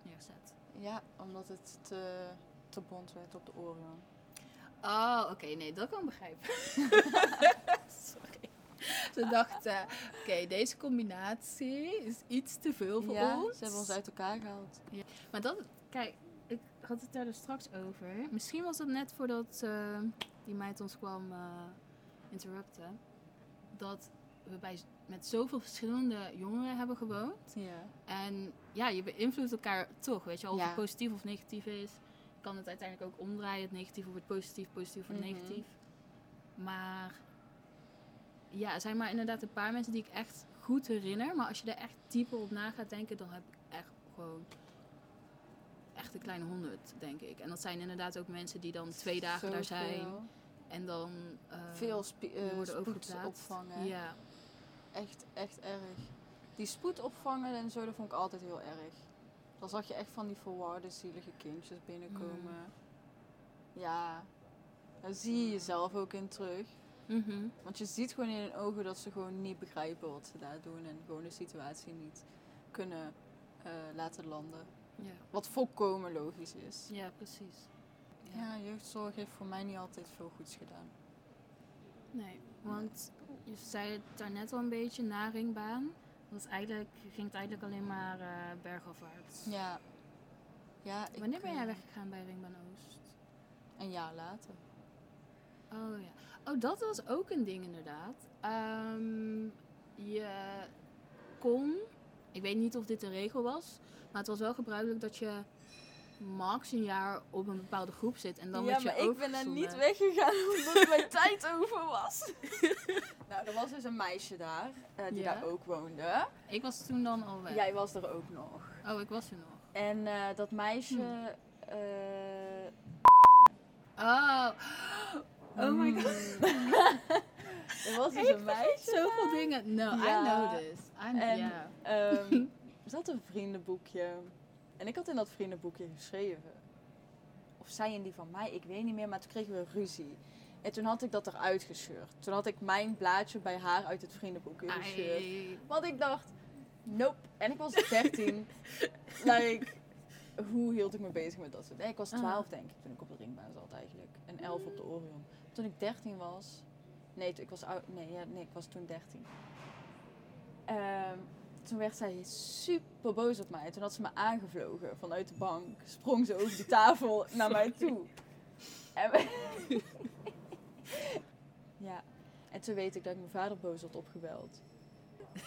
neergezet. Ja, omdat het te, te bond werd op de Orion. Oh, oké. nee, dat kan ik begrijpen. Ze dachten, oké, deze combinatie is iets te veel voor ja, ons. ze hebben ons uit elkaar gehaald. Maar dat, kijk, ik had het daar dus straks over. Misschien was het net voordat eh, die meid ons kwam eh, interrupten. Dat we bij, met zoveel verschillende jongeren hebben gewoond. Ja. En ja, je beïnvloedt elkaar toch, weet je. Of Ja. het positief of negatief is. Je kan het uiteindelijk ook omdraaien. Het negatief wordt positief, positief wordt Mhm. negatief. Maar ja, er zijn maar inderdaad een paar mensen die ik echt goed herinner. Maar als je er echt dieper op na gaat denken, dan heb ik echt gewoon echt een kleine honderd, denk ik. En dat zijn inderdaad ook mensen die dan twee dagen daar zijn. En dan eh, Veel worden overgeplaatst. opvangen. Ja, Echt, echt erg. Die spoed opvangen en zo, dat vond ik altijd heel erg. Dan zag je echt van die verwarde, zielige kindjes binnenkomen. Mm. Ja, daar zie je jezelf ook in terug. Mhm. Want je ziet gewoon in hun ogen dat ze gewoon niet begrijpen wat ze daar doen. En gewoon de situatie niet kunnen eh, laten landen. ja. Wat volkomen logisch is. ja, precies. Ja, jeugdzorg heeft voor mij niet altijd veel goeds gedaan. Nee, want je zei het daarnet al een beetje, na ringbaan. Dat eigenlijk, ging het eigenlijk alleen maar eh, bergafwaarts. Ja. ja ik, Wanneer ben jij eh, weggegaan bij Ringbaan Oost? Een jaar later. Oh ja. Oh, dat was ook een ding inderdaad. Ehm, je kon, ik weet niet of dit de regel was, maar het was wel gebruikelijk dat je max een jaar op een bepaalde groep zit en dan ja, je maar ik ben daar overgezonden. niet weggegaan omdat mijn tijd over was. nou, er was dus een meisje daar eh, die Ja. daar ook woonde. Ik was toen dan al weg. Jij was er ook nog. Oh, ik was er nog. En eh, dat meisje. Hm. eh, Oh. Oh my god. er was dus een meisje. Zoveel dingen. No, Ja. I know this. I know, En- ja. Ehm, er zat een vriendenboekje. En ik had in dat vriendenboekje geschreven. Of zij in die van mij, ik weet niet meer. Maar toen kregen we ruzie. En toen had ik dat eruit gescheurd. Toen had ik mijn blaadje bij haar uit het vriendenboekje gescheurd. Ai. Want ik dacht, nope. En ik was 13. like, hoe hield ik me bezig met dat soort dingen? Ik was Ah. 12 denk ik toen ik op de ringbaan zat eigenlijk. En 11 op de Orion. Toen ik 13 was... Nee, ik was, oud, nee, ja, nee, ik was toen 13. Ehm, toen werd zij super boos op mij. Toen had ze me aangevlogen vanuit de bank. Sprong ze over de tafel naar mij toe. En ja. En toen weet ik dat ik mijn vader boos had opgebeld.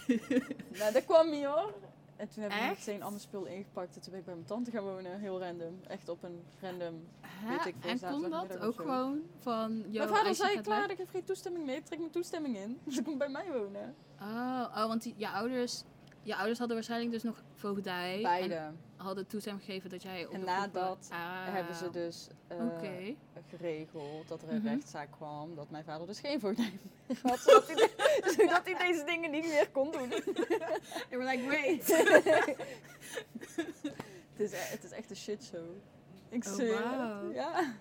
nou, dat kwam niet hoor. En toen heb ik Echt? meteen allemaal spul ingepakt. En toen ben ik bij mijn tante gaan wonen. Heel random. Echt op een random... Hè? weet ik veel, en kon zaterdagmiddag dat of ook zo. gewoon van... Yo, mijn vader als je zei, gaat klaar, ik heb geen toestemming meer. Ik trek mijn toestemming in. Dus ik komt bij mij wonen. Oh, oh want die, je, ouders, je ouders hadden waarschijnlijk dus nog voogdij. Beide. En hadden toestemming gegeven dat jij op En nadat groep- Ah, hebben ze dus eh, geregeld dat er een Mhm. rechtszaak kwam. Dat mijn vader dus geen voogdij meer had. Zodat hij, de- zodat hij deze dingen niet meer kon doen. They were like, wait. het, is, e- het is echt een shitshow. Ik Oh, het. wauw. Ja.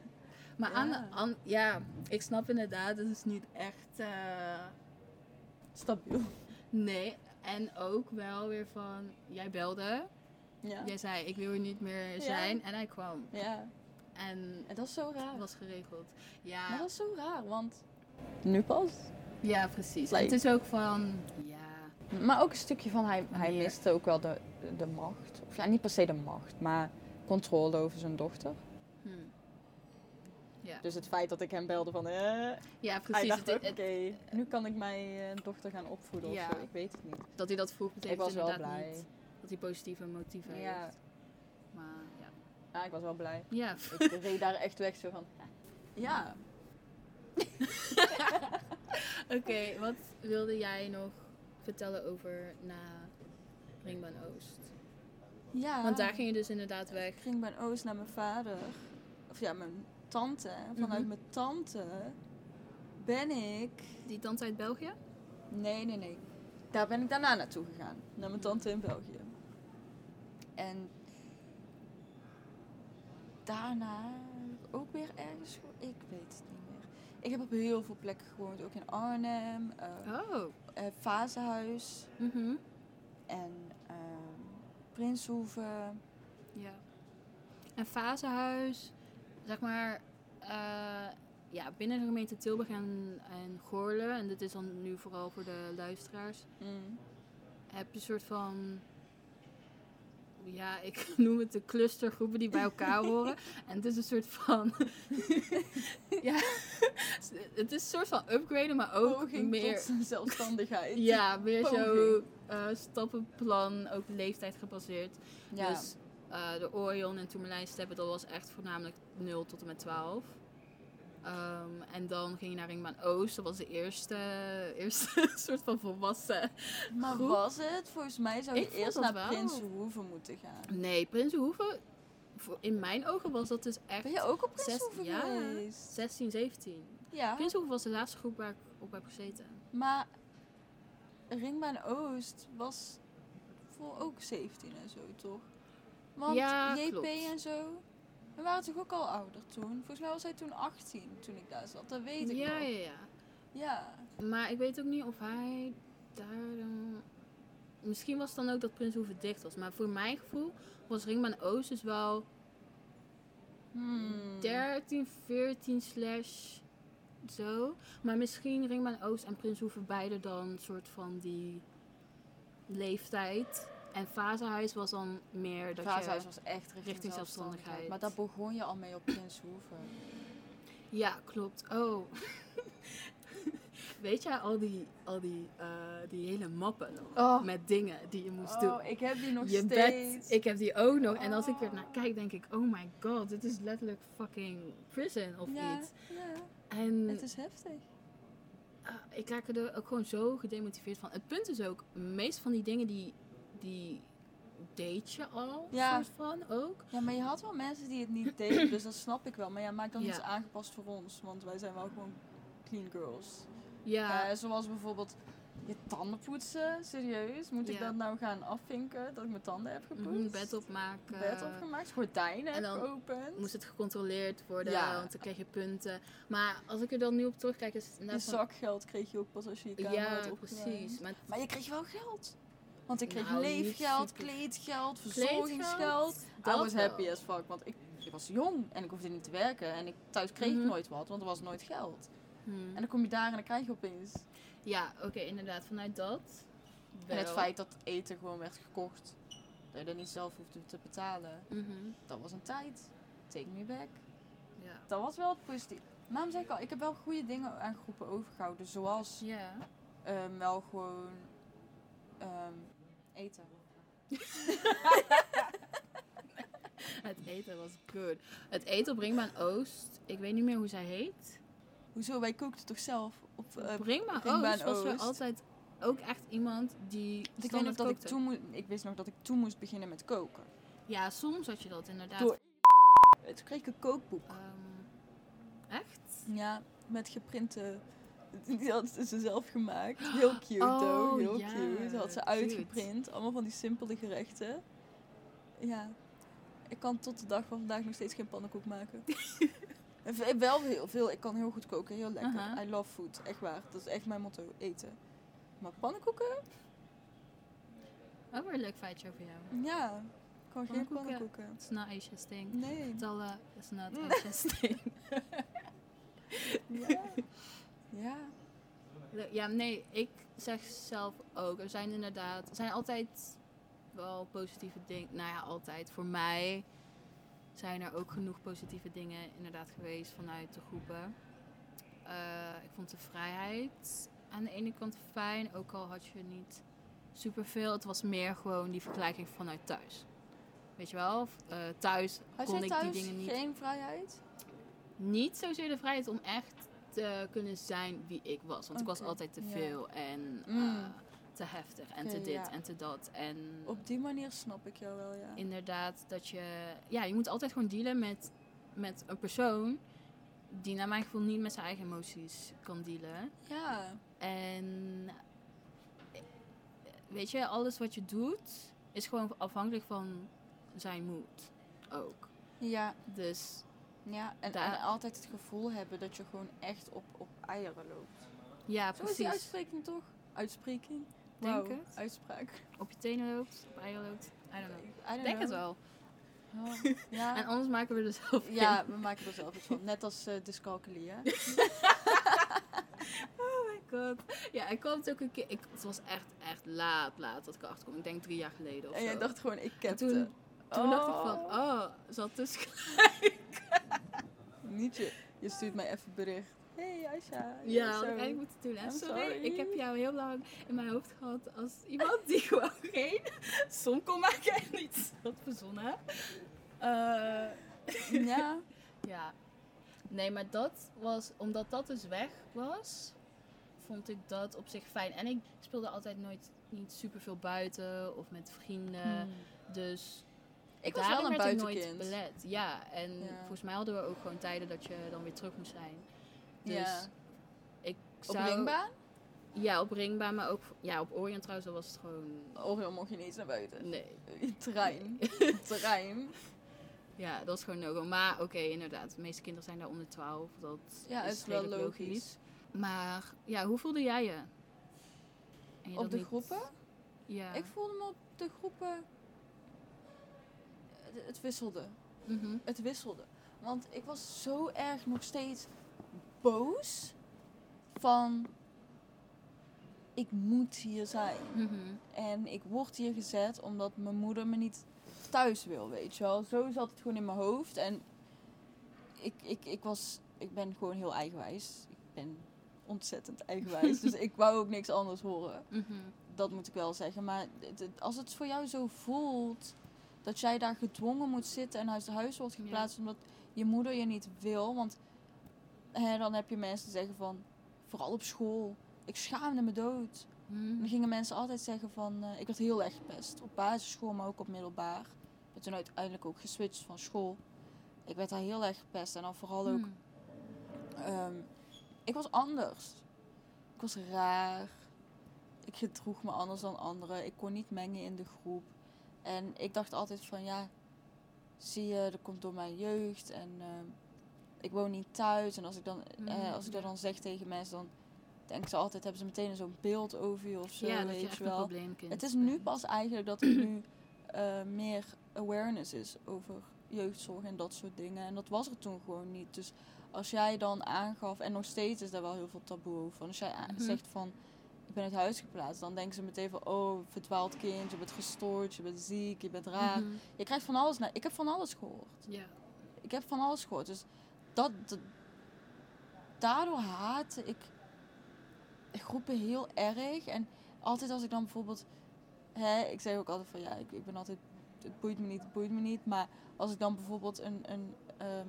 Maar Ja. aan, aan, ja, ik snap inderdaad, het is niet echt... eh, Stabiel. nee, en ook wel weer van, jij belde. Ja. Jij zei, ik wil er niet meer Ja. zijn. En hij kwam. ja. En En dat is zo raar. het was geregeld. Ja, Maar dat is zo raar, want... Nu pas. ja precies. Like- het is ook van, ja... Maar ook een stukje van hij, hij miste ook wel de, de macht. Of ja, niet per se de macht, maar controle over zijn dochter. Ja. Dus het feit dat ik hem belde van... Eh, Ja, hij precies. dacht, Het- oké, het- nu kan ik mijn eh, dochter gaan opvoeden Ja. of zo. Ik weet het niet. dat hij dat vroeg Ik betekent was wel blij. niet dat hij positieve motieven Ja. heeft. Maar ja. Ja, ik was wel blij. Ja, Ik reed daar echt weg zo van... Ja. oké. wat wilde jij nog vertellen over na Ringbaan Oost? Ja. Want daar ging je dus inderdaad weg. Ik ging bij Oost naar mijn vader. Of ja, mijn tante. Vanuit Mhm. mijn tante ben ik... Die tante uit België? Nee, nee, nee. Daar ben ik daarna naartoe gegaan. Naar mijn tante in België. En daarna ook weer ergens... Ik weet het niet meer. Ik heb op heel veel plekken gewoond. Ook in Arnhem. eh Oh. eh, Vazenhuis. Mhm. En ehm Prinshoeven. Ja. En Fasehuis, zeg maar, eh, ja, binnen de gemeente Tilburg en, en Goorlen, en dit is dan nu vooral voor de luisteraars, Mm. heb je een soort van, ja, ik noem het de clustergroepen die bij elkaar horen. En het is een soort van, ja, het is een soort van upgraden, maar ook Poging meer... tot zelfstandigheid. Ja, meer zo eh, stappenplan, ook leeftijd gebaseerd. Ja. Dus eh, de Orion en Tourmaline Steppen, dat was echt voornamelijk 0 tot en met 12. Ehm, en dan ging je naar Ringbaan Oost. Dat was de eerste, eerste soort van volwassen. maar groep. was het? Volgens mij zou je eerst naar wel. Prinsenhoeve moeten gaan. Nee, Prinsenhoeven, in mijn ogen was dat dus echt Ben je ook op Zes- Prinsenhoeve ja. geweest? 16, 17. Ja. Prinsenhoeven was de laatste groep waar ik op heb gezeten. Maar Ringbaan Oost was voor ook 17 en zo, toch? Want Ja, JP klopt. en zo, we waren toch ook al ouder toen? Volgens mij was hij toen 18 toen ik daar zat, dat weet ik Ja, nog. ja, ja. Ja. Maar ik weet ook niet of hij daar dan... Misschien was het dan ook dat Prinsenhoeven dicht was. Maar voor mijn gevoel was Ringbaan Oost dus wel Hmm. 13, 14 slash zo. Maar misschien Ringbaan Oost en Prinsenhoeven beide dan een soort van die leeftijd. En Fasehuis was dan meer dat Vaashuis je... was echt richting, richting zelfstandigheid. zelfstandigheid. Maar daar begon je al mee op Prinshoeven. Ja, klopt. Oh. Weet jij al die, al die, eh, die hele mappen nog? Oh. Met dingen die je moest doen. Oh, ik heb die nog je steeds. bed, ik heb die ook nog. En als ik weer Oh. naar kijk, denk ik, oh my god, dit is letterlijk fucking prison of ja, iets. ja, En het is heftig. ah, ik raak er ook gewoon zo gedemotiveerd van. Het punt is ook, meest van die dingen die, die deed je al, Ja. soort van, ook. Ja, maar je had wel mensen die het niet deden, dus dat snap ik wel. Maar ja, maak dan Ja. iets aangepast voor ons, want wij zijn wel gewoon clean girls. Ja, Eh, zoals bijvoorbeeld je tanden poetsen, serieus. Moet ik Ja. dat nou gaan afvinken, dat ik mijn tanden heb gepoetst? mhm, bed opmaken. Bed opgemaakt, gordijnen en dan geopend. Moest het gecontroleerd worden, Ja. want dan kreeg je punten. Maar als ik er dan nu op terugkijk, is het Je zakgeld kreeg je ook pas als je je kamer had Ja, precies. Maar Maar je kreeg wel geld. Want ik kreeg Nou, leefgeld, kleedgeld, verzorgingsgeld. I dat was wel. happy as fuck, want ik, ik was jong en ik hoefde niet te werken. En ik, thuis kreeg Mhm. ik nooit wat, want er was nooit geld. Hmm. En dan kom je daar en dan krijg je opeens. Ja, oké, inderdaad, vanuit dat. En het feit dat eten gewoon werd gekocht, dat je dat niet zelf hoefde te betalen, Mhm, dat was een tijd. Take me back. Ja. Dat was wel het positief. Maar zeg ik al, ik heb wel goede dingen aan groepen overgehouden. Zoals ehm, wel gewoon ehm, eten. Het eten was good. Het eten op Ringbaan Oost, ik weet niet meer hoe zij heet. Hoezo, wij kookten toch zelf? Op, eh, Op Ringbaan Ringbaan Oost was Oost. altijd ook echt iemand die ik weet nog standaard dat ik toen moest, ik wist nog dat ik toen moest beginnen met koken. Ja, soms had je dat inderdaad. Door- Toen kreeg ik een kookboek. Ehm, echt? Ja, met geprinte. Die had ze zelf gemaakt. Heel cute, Oh, though. Heel ja, cute. Ze had ze cute. uitgeprint. Allemaal van die simpele gerechten. Ja. Ik kan tot de dag van vandaag nog steeds geen pannenkoek maken. Wel heel veel. Ik kan heel goed koken. Heel lekker. I love food. Echt waar. Dat is echt mijn motto. Eten. Maar pannenkoeken? Ook weer een leuk feitje over jou. Ja. Ik kan geen Pannenkoeken? pannenkoeken. It's not Asia's thing. Nee. Talla is not Mm. Asia's thing. Ja. Ja. Ja, nee, ik zeg zelf ook. Er zijn inderdaad, er zijn altijd wel positieve dingen. Nou ja, altijd. Voor mij zijn er ook genoeg positieve dingen inderdaad geweest vanuit de groepen. Eh, ik vond de vrijheid aan de ene kant fijn, ook al had je niet superveel. Het was meer gewoon die vergelijking vanuit thuis. Weet je wel, Eh, thuis Had kon ik thuis die dingen niet. geen vrijheid? Niet zozeer de vrijheid om echt te kunnen zijn wie ik was. Want ik was altijd te veel en Mm. eh, te heftig en te dit ja. en te dat. En Op die manier snap ik jou wel, ja. inderdaad dat je... Ja, je moet altijd gewoon dealen met, met een persoon die naar mijn gevoel niet met zijn eigen emoties kan dealen. Ja. En eh, weet je, alles wat je doet is gewoon afhankelijk van zijn moed ook. Ja. Dus Ja, en, Daar- en altijd het gevoel hebben dat je gewoon echt op, op eieren loopt. ja, Zo is die precies. uitspreking toch? Uitspreking? Denk het. Uitspraak. Op je tenen loopt, op eieren loopt. I don't know. I don't Denk het wel. Oh, ja. En anders maken we er zelf ja, we maken er zelf iets van. Net als eh dyscalculie, hè? Oh my god. Ja, ik kwam het ook een keer. Ik, het was echt, echt laat, laat dat ik erachter kwam. Ik denk drie jaar geleden of En zo. jij dacht gewoon, ik En heb toen, toen dacht ik van, oh, ze had dus Niet je, je stuurt mij even bericht. Hey Aisha. Ja, had ik eigenlijk moeten doen. hè. I'm Sorry, sorry. ik heb jou heel lang in mijn hoofd gehad als iemand die gewoon geen som kon maken en iets had verzonnen. Eh, Ja. ja. Nee, maar dat was, omdat dat dus weg was, vond ik dat op zich fijn. En ik speelde altijd nooit niet super veel buiten of met vrienden. Hmm. Dus Ik was wel een ik nooit buitenkind. belet. Ja, en Ja. volgens mij hadden we ook gewoon tijden dat je dan weer terug moest zijn. Dus Ja. ik Op zou... ringbaan? Ja, op ringbaan, maar ook ja, op Orient trouwens, dat was het gewoon... Orion mocht je niet eens naar buiten. Nee. Trein. Trein. Ja, dat is gewoon no-go. Maar oké, inderdaad, de meeste kinderen zijn daar onder 12. Dat Ja, is is wel logisch. Maar ja, hoe voelde jij je? Op de niet- groepen? Ja. Ik voelde me op de groepen... Het, wisselde. Mhm. Het wisselde. Want ik was zo erg nog steeds boos van... Ik moet hier zijn. Mhm. En ik word hier gezet omdat mijn moeder me niet thuis wil, weet je wel. Zo zat het gewoon in mijn hoofd. En ik, ik, ik, was, ik ben gewoon heel eigenwijs. Ik ben ontzettend eigenwijs. dus ik wou ook niks anders horen. Mhm. Dat moet ik wel zeggen. Maar als het voor jou zo voelt dat jij daar gedwongen moet zitten en uit huis wordt Ja. geplaatst omdat je moeder je niet wil. Want hè, dan heb je mensen die zeggen van, vooral op school, ik schaamde me dood. Mhm. Dan gingen mensen altijd zeggen van... eh, ik werd heel erg gepest. Op basisschool, maar ook op middelbaar. Ik ben toen uiteindelijk ook geswitcht van school. Ik werd daar heel erg gepest. En dan vooral ook... Mhm. ehm, ik was anders. Ik was raar. Ik gedroeg me anders dan anderen. Ik kon niet mengen in de groep. En ik dacht altijd van ja, zie je, dat komt door mijn jeugd. En ehm, ik woon niet thuis. En als ik, dan, Mhm, als ik dat dan zeg tegen mensen, dan denken ze altijd, hebben ze meteen zo'n beeld over je of zo. ja, dat weet je wel. Het is nu pas eigenlijk dat er nu eh, meer awareness is over jeugdzorg en dat soort dingen. En dat was er toen gewoon niet. Dus als jij dan aangaf, en nog steeds is daar wel heel veel taboe over. Als jij Mhm. zegt van, ik ben uit huis geplaatst, dan denken ze meteen van, oh, verdwaald kind, je bent gestoord, je bent ziek, je bent raar. Mhm. Je krijgt van alles, na- ik heb van alles gehoord. Ja. Ik heb van alles gehoord. Dus dat, dat- daardoor haatte ik groepen heel erg. En altijd als ik dan bijvoorbeeld, hè, ik zeg ook altijd van ja, ik, ik ben altijd, het boeit me niet, het boeit me niet. Maar als ik dan bijvoorbeeld een, een ehm,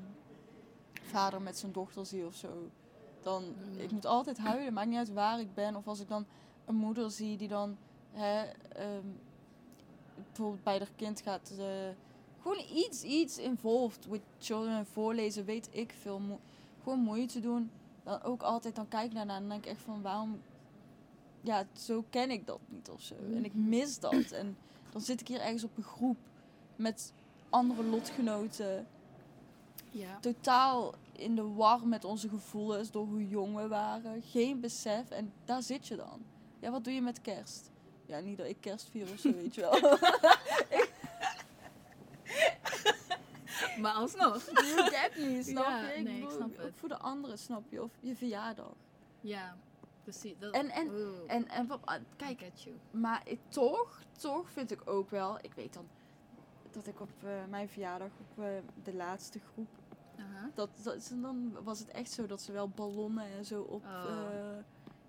vader met zijn dochter zie of zo, dan, ik moet altijd huilen, maakt niet uit waar ik ben. Of als ik dan een moeder zie die dan, hè, ehm, bijvoorbeeld bij haar kind gaat, eh, gewoon iets, iets involved with children, voorlezen, weet ik veel. Mo- gewoon moeite doen. Dan ook altijd, dan kijk ik daarna en dan denk ik echt van waarom, ja, zo ken ik dat niet of zo. En ik Mhm. mis dat. En dan zit ik hier ergens op een groep met andere lotgenoten. Ja. Totaal in de war met onze gevoelens door hoe jong we waren. Geen besef. En daar zit je dan. Ja, wat doe je met kerst? Ja, niet dat ik kerst vier of zo, weet je wel. Maar alsnog. You get me, snap Ja, je? Ik nee, ik bedoel, snap ook het. voor de anderen, snap je? Of je verjaardag. Ja, precies. Dat, En- en- En, en wat- ah, kijk, maar ik, toch, toch vind ik ook wel... Ik weet dan dat ik op eh, mijn verjaardag op eh, de laatste groep... Aha. Dat, dan was het echt zo dat ze wel ballonnen en zo op Oh. eh,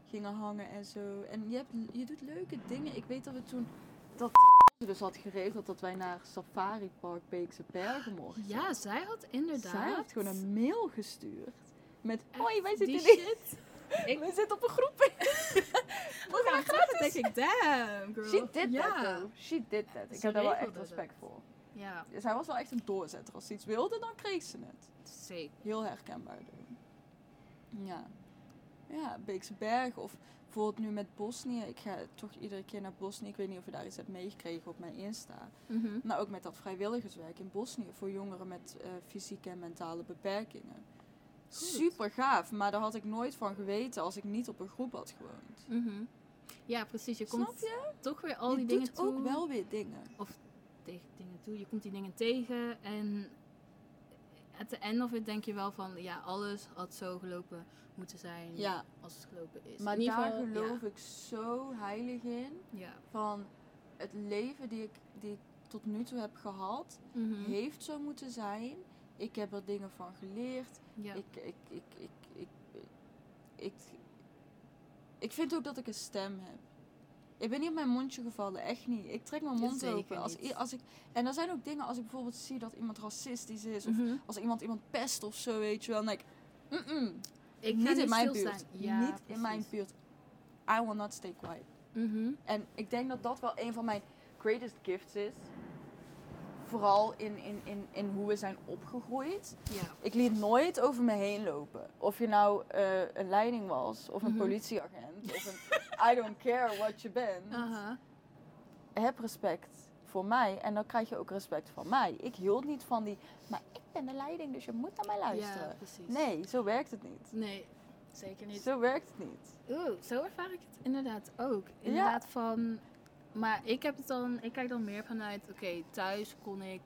gingen hangen en zo. En je, hebt, je doet leuke dingen. Ik weet dat we toen... Dat dus had geregeld dat wij naar Safari Park Beekse Bergen mochten. Ja, zij had inderdaad. Zij heeft gewoon een mail gestuurd. Met, hoi, wij zitten, shit. Ik- wij zitten op een groep. We gaan gratis. denk ik, damn, girl. She did that though. She did that. Ik Ze heb daar wel echt respect dat. voor. Ja, Zij was wel echt een doorzetter. Als ze iets wilde, dan kreeg ze het. zeker. Heel herkenbaar. Ja. Ja, Beekse Bergen. Of bijvoorbeeld nu met Bosnië. Ik ga toch iedere keer naar Bosnië. Ik weet niet of je daar iets hebt meegekregen op mijn Insta. Mhm. Maar ook met dat vrijwilligerswerk in Bosnië. Voor jongeren met eh, fysieke en mentale beperkingen. Super gaaf. Maar daar had ik nooit van geweten als ik niet op een groep had gewoond. Mhm. Ja, precies. Je Snap komt je? toch weer al je die dingen toe. ook wel weer dingen. Tegen dingen toe. Je komt die dingen tegen en at the end of it denk je wel van ja, alles had zo gelopen moeten zijn Ja, als het gelopen is. maar In ieder daar geval, geloof ik zo heilig in. Ja. Van het leven die ik, die ik tot nu toe heb gehad, Mhm. heeft zo moeten zijn. Ik heb er dingen van geleerd. ja. Ik, ik, ik, ik, ik, ik, ik vind ook dat ik een stem heb. Ik ben niet op mijn mondje gevallen, echt niet. Ik trek mijn mond open. Als, niet. als ik, en er zijn ook dingen, als ik bijvoorbeeld zie dat iemand racistisch is, of Mhm. als iemand iemand pest of zo, weet je wel. Dan denk ik, "Mm-mm, Ik ga niet in mijn buurt. Ja, niet in mijn buurt. I will not stay quiet. Mhm. En ik denk dat dat wel een van mijn greatest gifts is. Vooral in, in, in, in hoe we zijn opgegroeid. Ja. Ik liet nooit over me heen lopen. Of je nou eh, een leiding was, of een Mhm. politieagent, of een I don't care what je bent. Aha. Heb respect voor mij en dan krijg je ook respect van mij. Ik hield niet van die, maar ik ben de leiding, dus je moet naar mij luisteren. Ja, precies. nee, zo werkt het niet. Nee, zeker niet. Zo werkt het niet. Oeh, zo ervaar ik het inderdaad ook. Inderdaad van... Maar ik heb het dan... Ik kijk dan meer vanuit... Oké, thuis kon ik...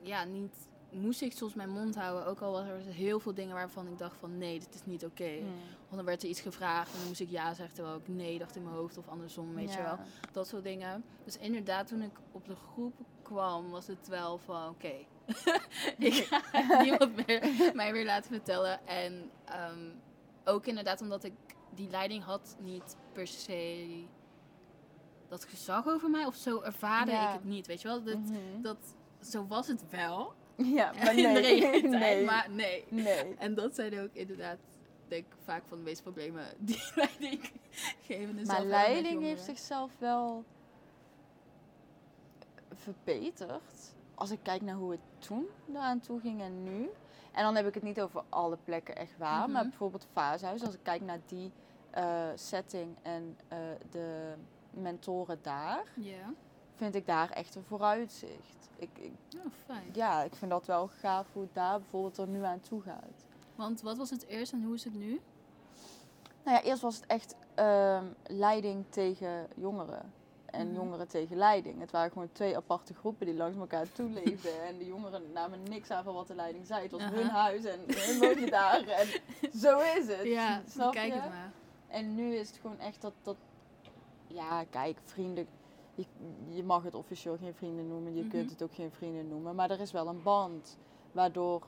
Ja, niet... Moest ik soms mijn mond houden. Ook al was er heel veel dingen waarvan ik dacht van... Nee, dit is niet oké. Hmm. Of dan werd er iets gevraagd en dan moest ik ja zeggen terwijl ik nee dacht in mijn hoofd of andersom, weet je wel. Dat soort dingen. Dus inderdaad, toen ik op de groep kwam, was het wel van oké. ik ga niemand meer mij weer laten vertellen. En ehm, ook inderdaad omdat ik die leiding had niet per se dat gezag over mij of zo ervaarde Ja. ik het niet, weet je wel. Dat, Mhm. dat, zo was het wel Ja, maar in de nee. realiteit, nee. maar nee. nee. En dat zijn ook inderdaad denk ik vaak van de meeste problemen die leidinggevenden zelf Maar leiding heeft zichzelf wel verbeterd. Als ik kijk naar hoe het toen eraan toe ging en nu. En dan heb ik het niet over alle plekken echt waar. Mhm. Maar bijvoorbeeld Vaashuis, als ik kijk naar die eh, setting en eh, de mentoren daar, Ja, vind ik daar echt een vooruitzicht. Ik, ik, oh, fijn. ja, ik vind dat wel gaaf hoe het daar bijvoorbeeld er nu aan toe gaat. Want wat was het eerst en hoe is het nu? Nou ja, eerst was het echt ehm, leiding tegen jongeren. En Mhm. jongeren tegen leiding. Het waren gewoon twee aparte groepen die langs elkaar toeleefden. en de jongeren namen niks aan van wat de leiding zei. Het was hun huis en hun daar. En zo is het. Ja, snap kijk je? het maar. En nu is het gewoon echt dat... dat ja, kijk, vrienden... Je, je mag het officieel geen vrienden noemen. Je Mhm. kunt het ook geen vrienden noemen. Maar er is wel een band. Waardoor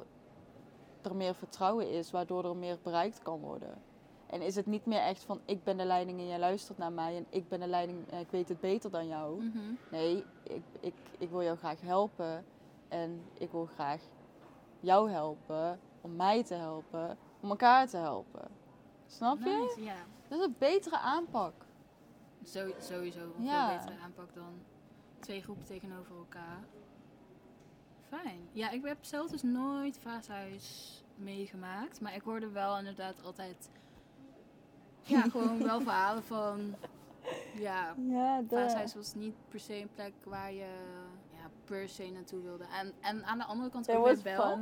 er meer vertrouwen is. Waardoor er meer bereikt kan worden. En is het niet meer echt van... Ik ben de leiding en jij luistert naar mij. En ik ben de leiding en ik weet het beter dan jou. Mhm. Nee, ik, ik, ik wil jou graag helpen. En ik wil graag jou helpen. Om mij te helpen. Om elkaar te helpen. Snap je? Nice, Dat is een betere aanpak. Zo, sowieso een Ja. veel betere aanpak dan twee groepen tegenover elkaar. Fijn. Ja, ik heb zelf dus nooit vaashuis meegemaakt. Maar ik hoorde wel inderdaad altijd... Ja, gewoon wel verhalen van... Ja, Ja, vaashuis was niet per se een plek waar je ja, per se naartoe wilde. En, en aan de andere kant ook was weer wel.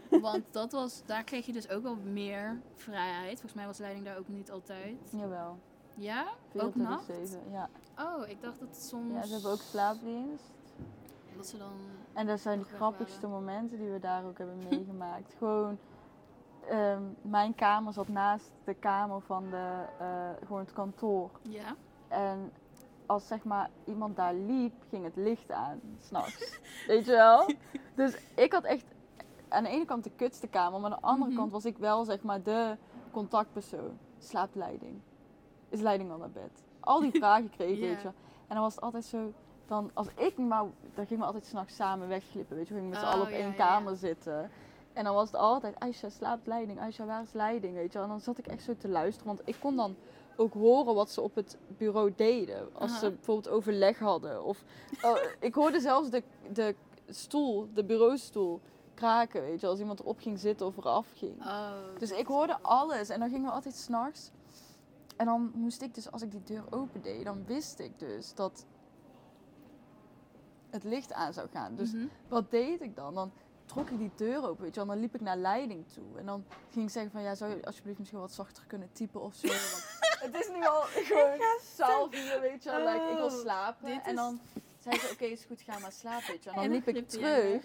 Want dat was, daar kreeg je dus ook wel meer vrijheid. Volgens mij was leiding daar ook niet altijd. Jawel. Ja? Ook nacht? 24/7, Ja. Oh, ik dacht dat het soms... ja, ze hebben ook slaapdienst. Dat ze dan... En dat zijn de grappigste momenten die we daar ook hebben meegemaakt. Gewoon, ehm, mijn kamer zat naast de kamer van de, eh, gewoon het kantoor. Ja? En als zeg maar iemand daar liep, ging het licht aan, s'nachts. Weet je wel? Dus ik had echt aan de ene kant de kutste kamer, maar aan de andere Mhm. kant was ik wel zeg maar de contactpersoon. Slaapt leiding? Is leiding al naar bed? Al die vragen kreeg Ja. weet je. En dan was het altijd zo, dan als ik maar, dan gingen we altijd s'nachts samen wegglippen, weet je. We gingen met z'n Oh, allen op ja, één ja, kamer zitten. En dan was het altijd, Aisha slaapt leiding, Aisha waar is leiding, weet je. En dan zat ik echt zo te luisteren, want ik kon dan ook horen wat ze op het bureau deden. Als ze bijvoorbeeld overleg hadden. Of oh, ik hoorde zelfs de, de stoel, de bureaustoel, kraken, weet je. Als iemand erop ging zitten of eraf ging. Oh. Dus ik hoorde alles en dan gingen we altijd s'nachts. En dan moest ik dus, als ik die deur opendeed, dan wist ik dus dat het licht aan zou gaan. Dus Mhm. wat deed ik dan? Dan trok ik die deur open, weet je wel. Dan liep ik naar leiding toe. En dan ging ik zeggen van, ja, zou je alsjeblieft misschien wat zachter kunnen typen of zo? Want het is nu al gewoon vier, weet je wel. like, ik wil Oh, slapen. dit En dan zei ze, oké, is goed, ga maar slapen, weet je wel. En dan liep ik terug.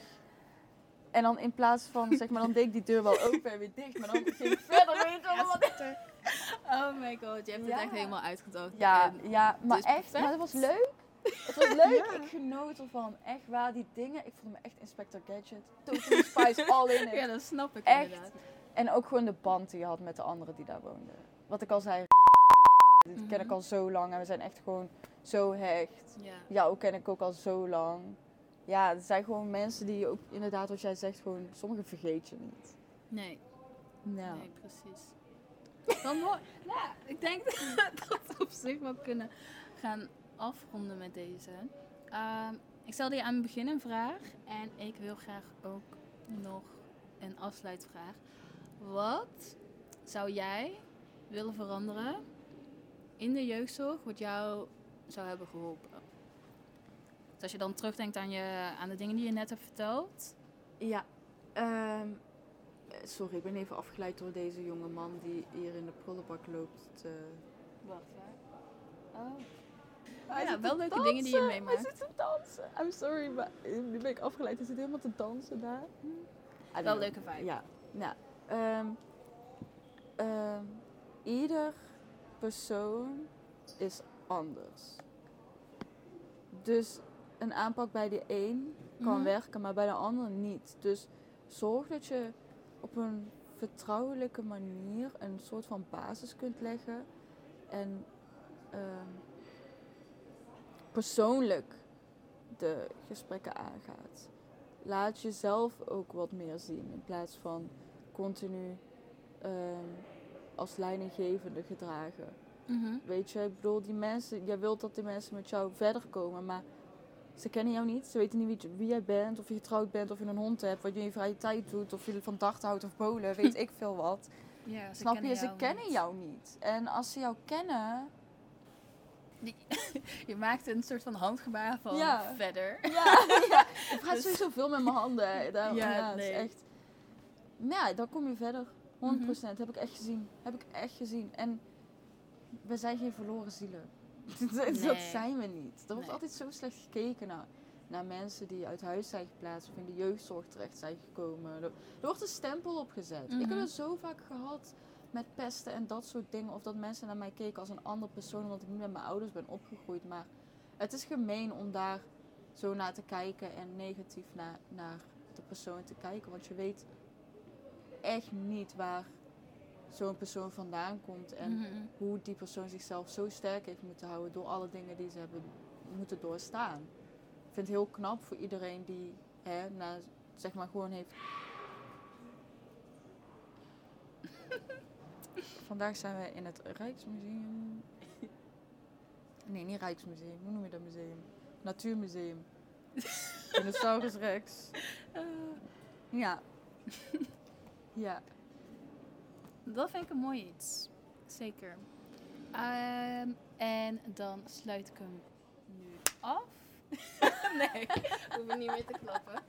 En dan in plaats van, zeg maar, dan deed ik die deur wel open en weer dicht. Maar dan ging ik verder, weet je wel. Oh my god, je hebt Ja. het echt helemaal uitgedacht. Ja, ja, maar is echt, perfect. maar het was leuk. Het was leuk, ik genoot ervan. Echt waar, die dingen. Ik voelde me echt Inspector Gadget. Totally Spice, all in it. ja, dat snap ik Echt. inderdaad. En ook gewoon de band die je had met de anderen die daar woonden. Wat ik al zei, die ken ik Mhm. al zo lang en we zijn echt gewoon zo hecht. Ja. Jou ken ik ook al zo lang. Ja, het zijn gewoon mensen die ook inderdaad, wat jij zegt, gewoon sommige vergeet je niet. Nee, Ja. nee, precies. Mooi. Nou, ik denk dat we op zich wel kunnen gaan afronden met deze. Ehm, ik stelde je aan het begin een vraag en ik wil graag ook nog een afsluitvraag. Wat zou jij willen veranderen in de jeugdzorg wat jou zou hebben geholpen? Dus als je dan terugdenkt aan, je, aan de dingen die je net hebt verteld. Ja. eh, sorry, ik ben even afgeleid door deze jonge man die hier in de prullenbak loopt. Te... Wacht, waar? Oh. Hij Ja, wel leuke dingen die je meemaakt. Hij zit te dansen. I'm sorry, maar eh, nu ben ik afgeleid. Hij zit helemaal te dansen daar. Wel know. leuke vibe. Ja. Nou, ehm, ehm, ieder persoon is anders. Dus een aanpak bij de een kan Mhm. werken, maar bij de ander niet. Dus zorg dat je op een vertrouwelijke manier een soort van basis kunt leggen. En ehm, persoonlijk de gesprekken aangaat. Laat jezelf ook wat meer zien in plaats van continu ehm, als leidinggevende gedragen. Mhm. Weet je, ik bedoel, die mensen, jij wilt dat die mensen met jou verder komen, maar ze kennen jou niet. Ze weten niet wie, wie jij bent, of je getrouwd bent, of je een hond hebt, wat je in je vrije tijd doet, of je van dag houdt of bolen, weet ik veel wat. Ja, Snap je? Ze kennen jou niet. En als ze jou kennen, Je maakt een soort van handgebaar van Ja. verder. ja, ja. ik praat Dus- sowieso veel met mijn handen. Daar, Ja, ja, het nee. is echt. Maar ja, dan kom je verder. 100% heb ik echt gezien. Heb ik echt gezien. En we zijn geen verloren zielen. dat zijn we niet. Er wordt Nee. altijd zo slecht gekeken naar, naar mensen die uit huis zijn geplaatst of in de jeugdzorg terecht zijn gekomen. Er, er wordt een stempel op gezet. Ik heb Mhm. het zo vaak gehad met pesten en dat soort dingen. Of dat mensen naar mij keken als een andere persoon omdat ik niet met mijn ouders ben opgegroeid. Maar het is gemeen om daar zo naar te kijken en negatief naar, naar de persoon te kijken. Want je weet echt niet waar zo'n persoon vandaan komt. En Mhm. hoe die persoon zichzelf zo sterk heeft moeten houden door alle dingen die ze hebben moeten doorstaan. Ik vind het heel knap voor iedereen die hè, na, zeg maar gewoon heeft. Vandaag zijn we in het Rijksmuseum. Nee, niet Rijksmuseum. Hoe noem je dat museum? Natuurmuseum. Dinosaurus Rex. Ja. Ja. Dat vind ik een mooi iets. Zeker. Ehm, en dan sluit ik hem nu af. nee, hoef ik niet meer te klappen.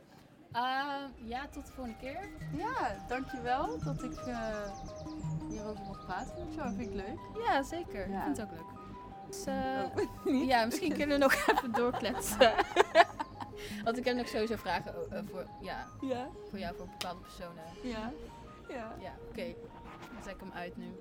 Ehm, ja, tot de volgende keer. Ja, dankjewel dat ik eh, hierover mag praten met jou. Vind ik leuk. Ja, zeker. Ja. Ik vind het ook leuk. Dus, eh, Oh. ja, misschien kunnen we nog even doorkletsen. Want ik heb nog sowieso vragen eh, voor, ja, Ja, voor jou, voor bepaalde personen. ja, ja. Ja, oké. Zet ik hem uit nu.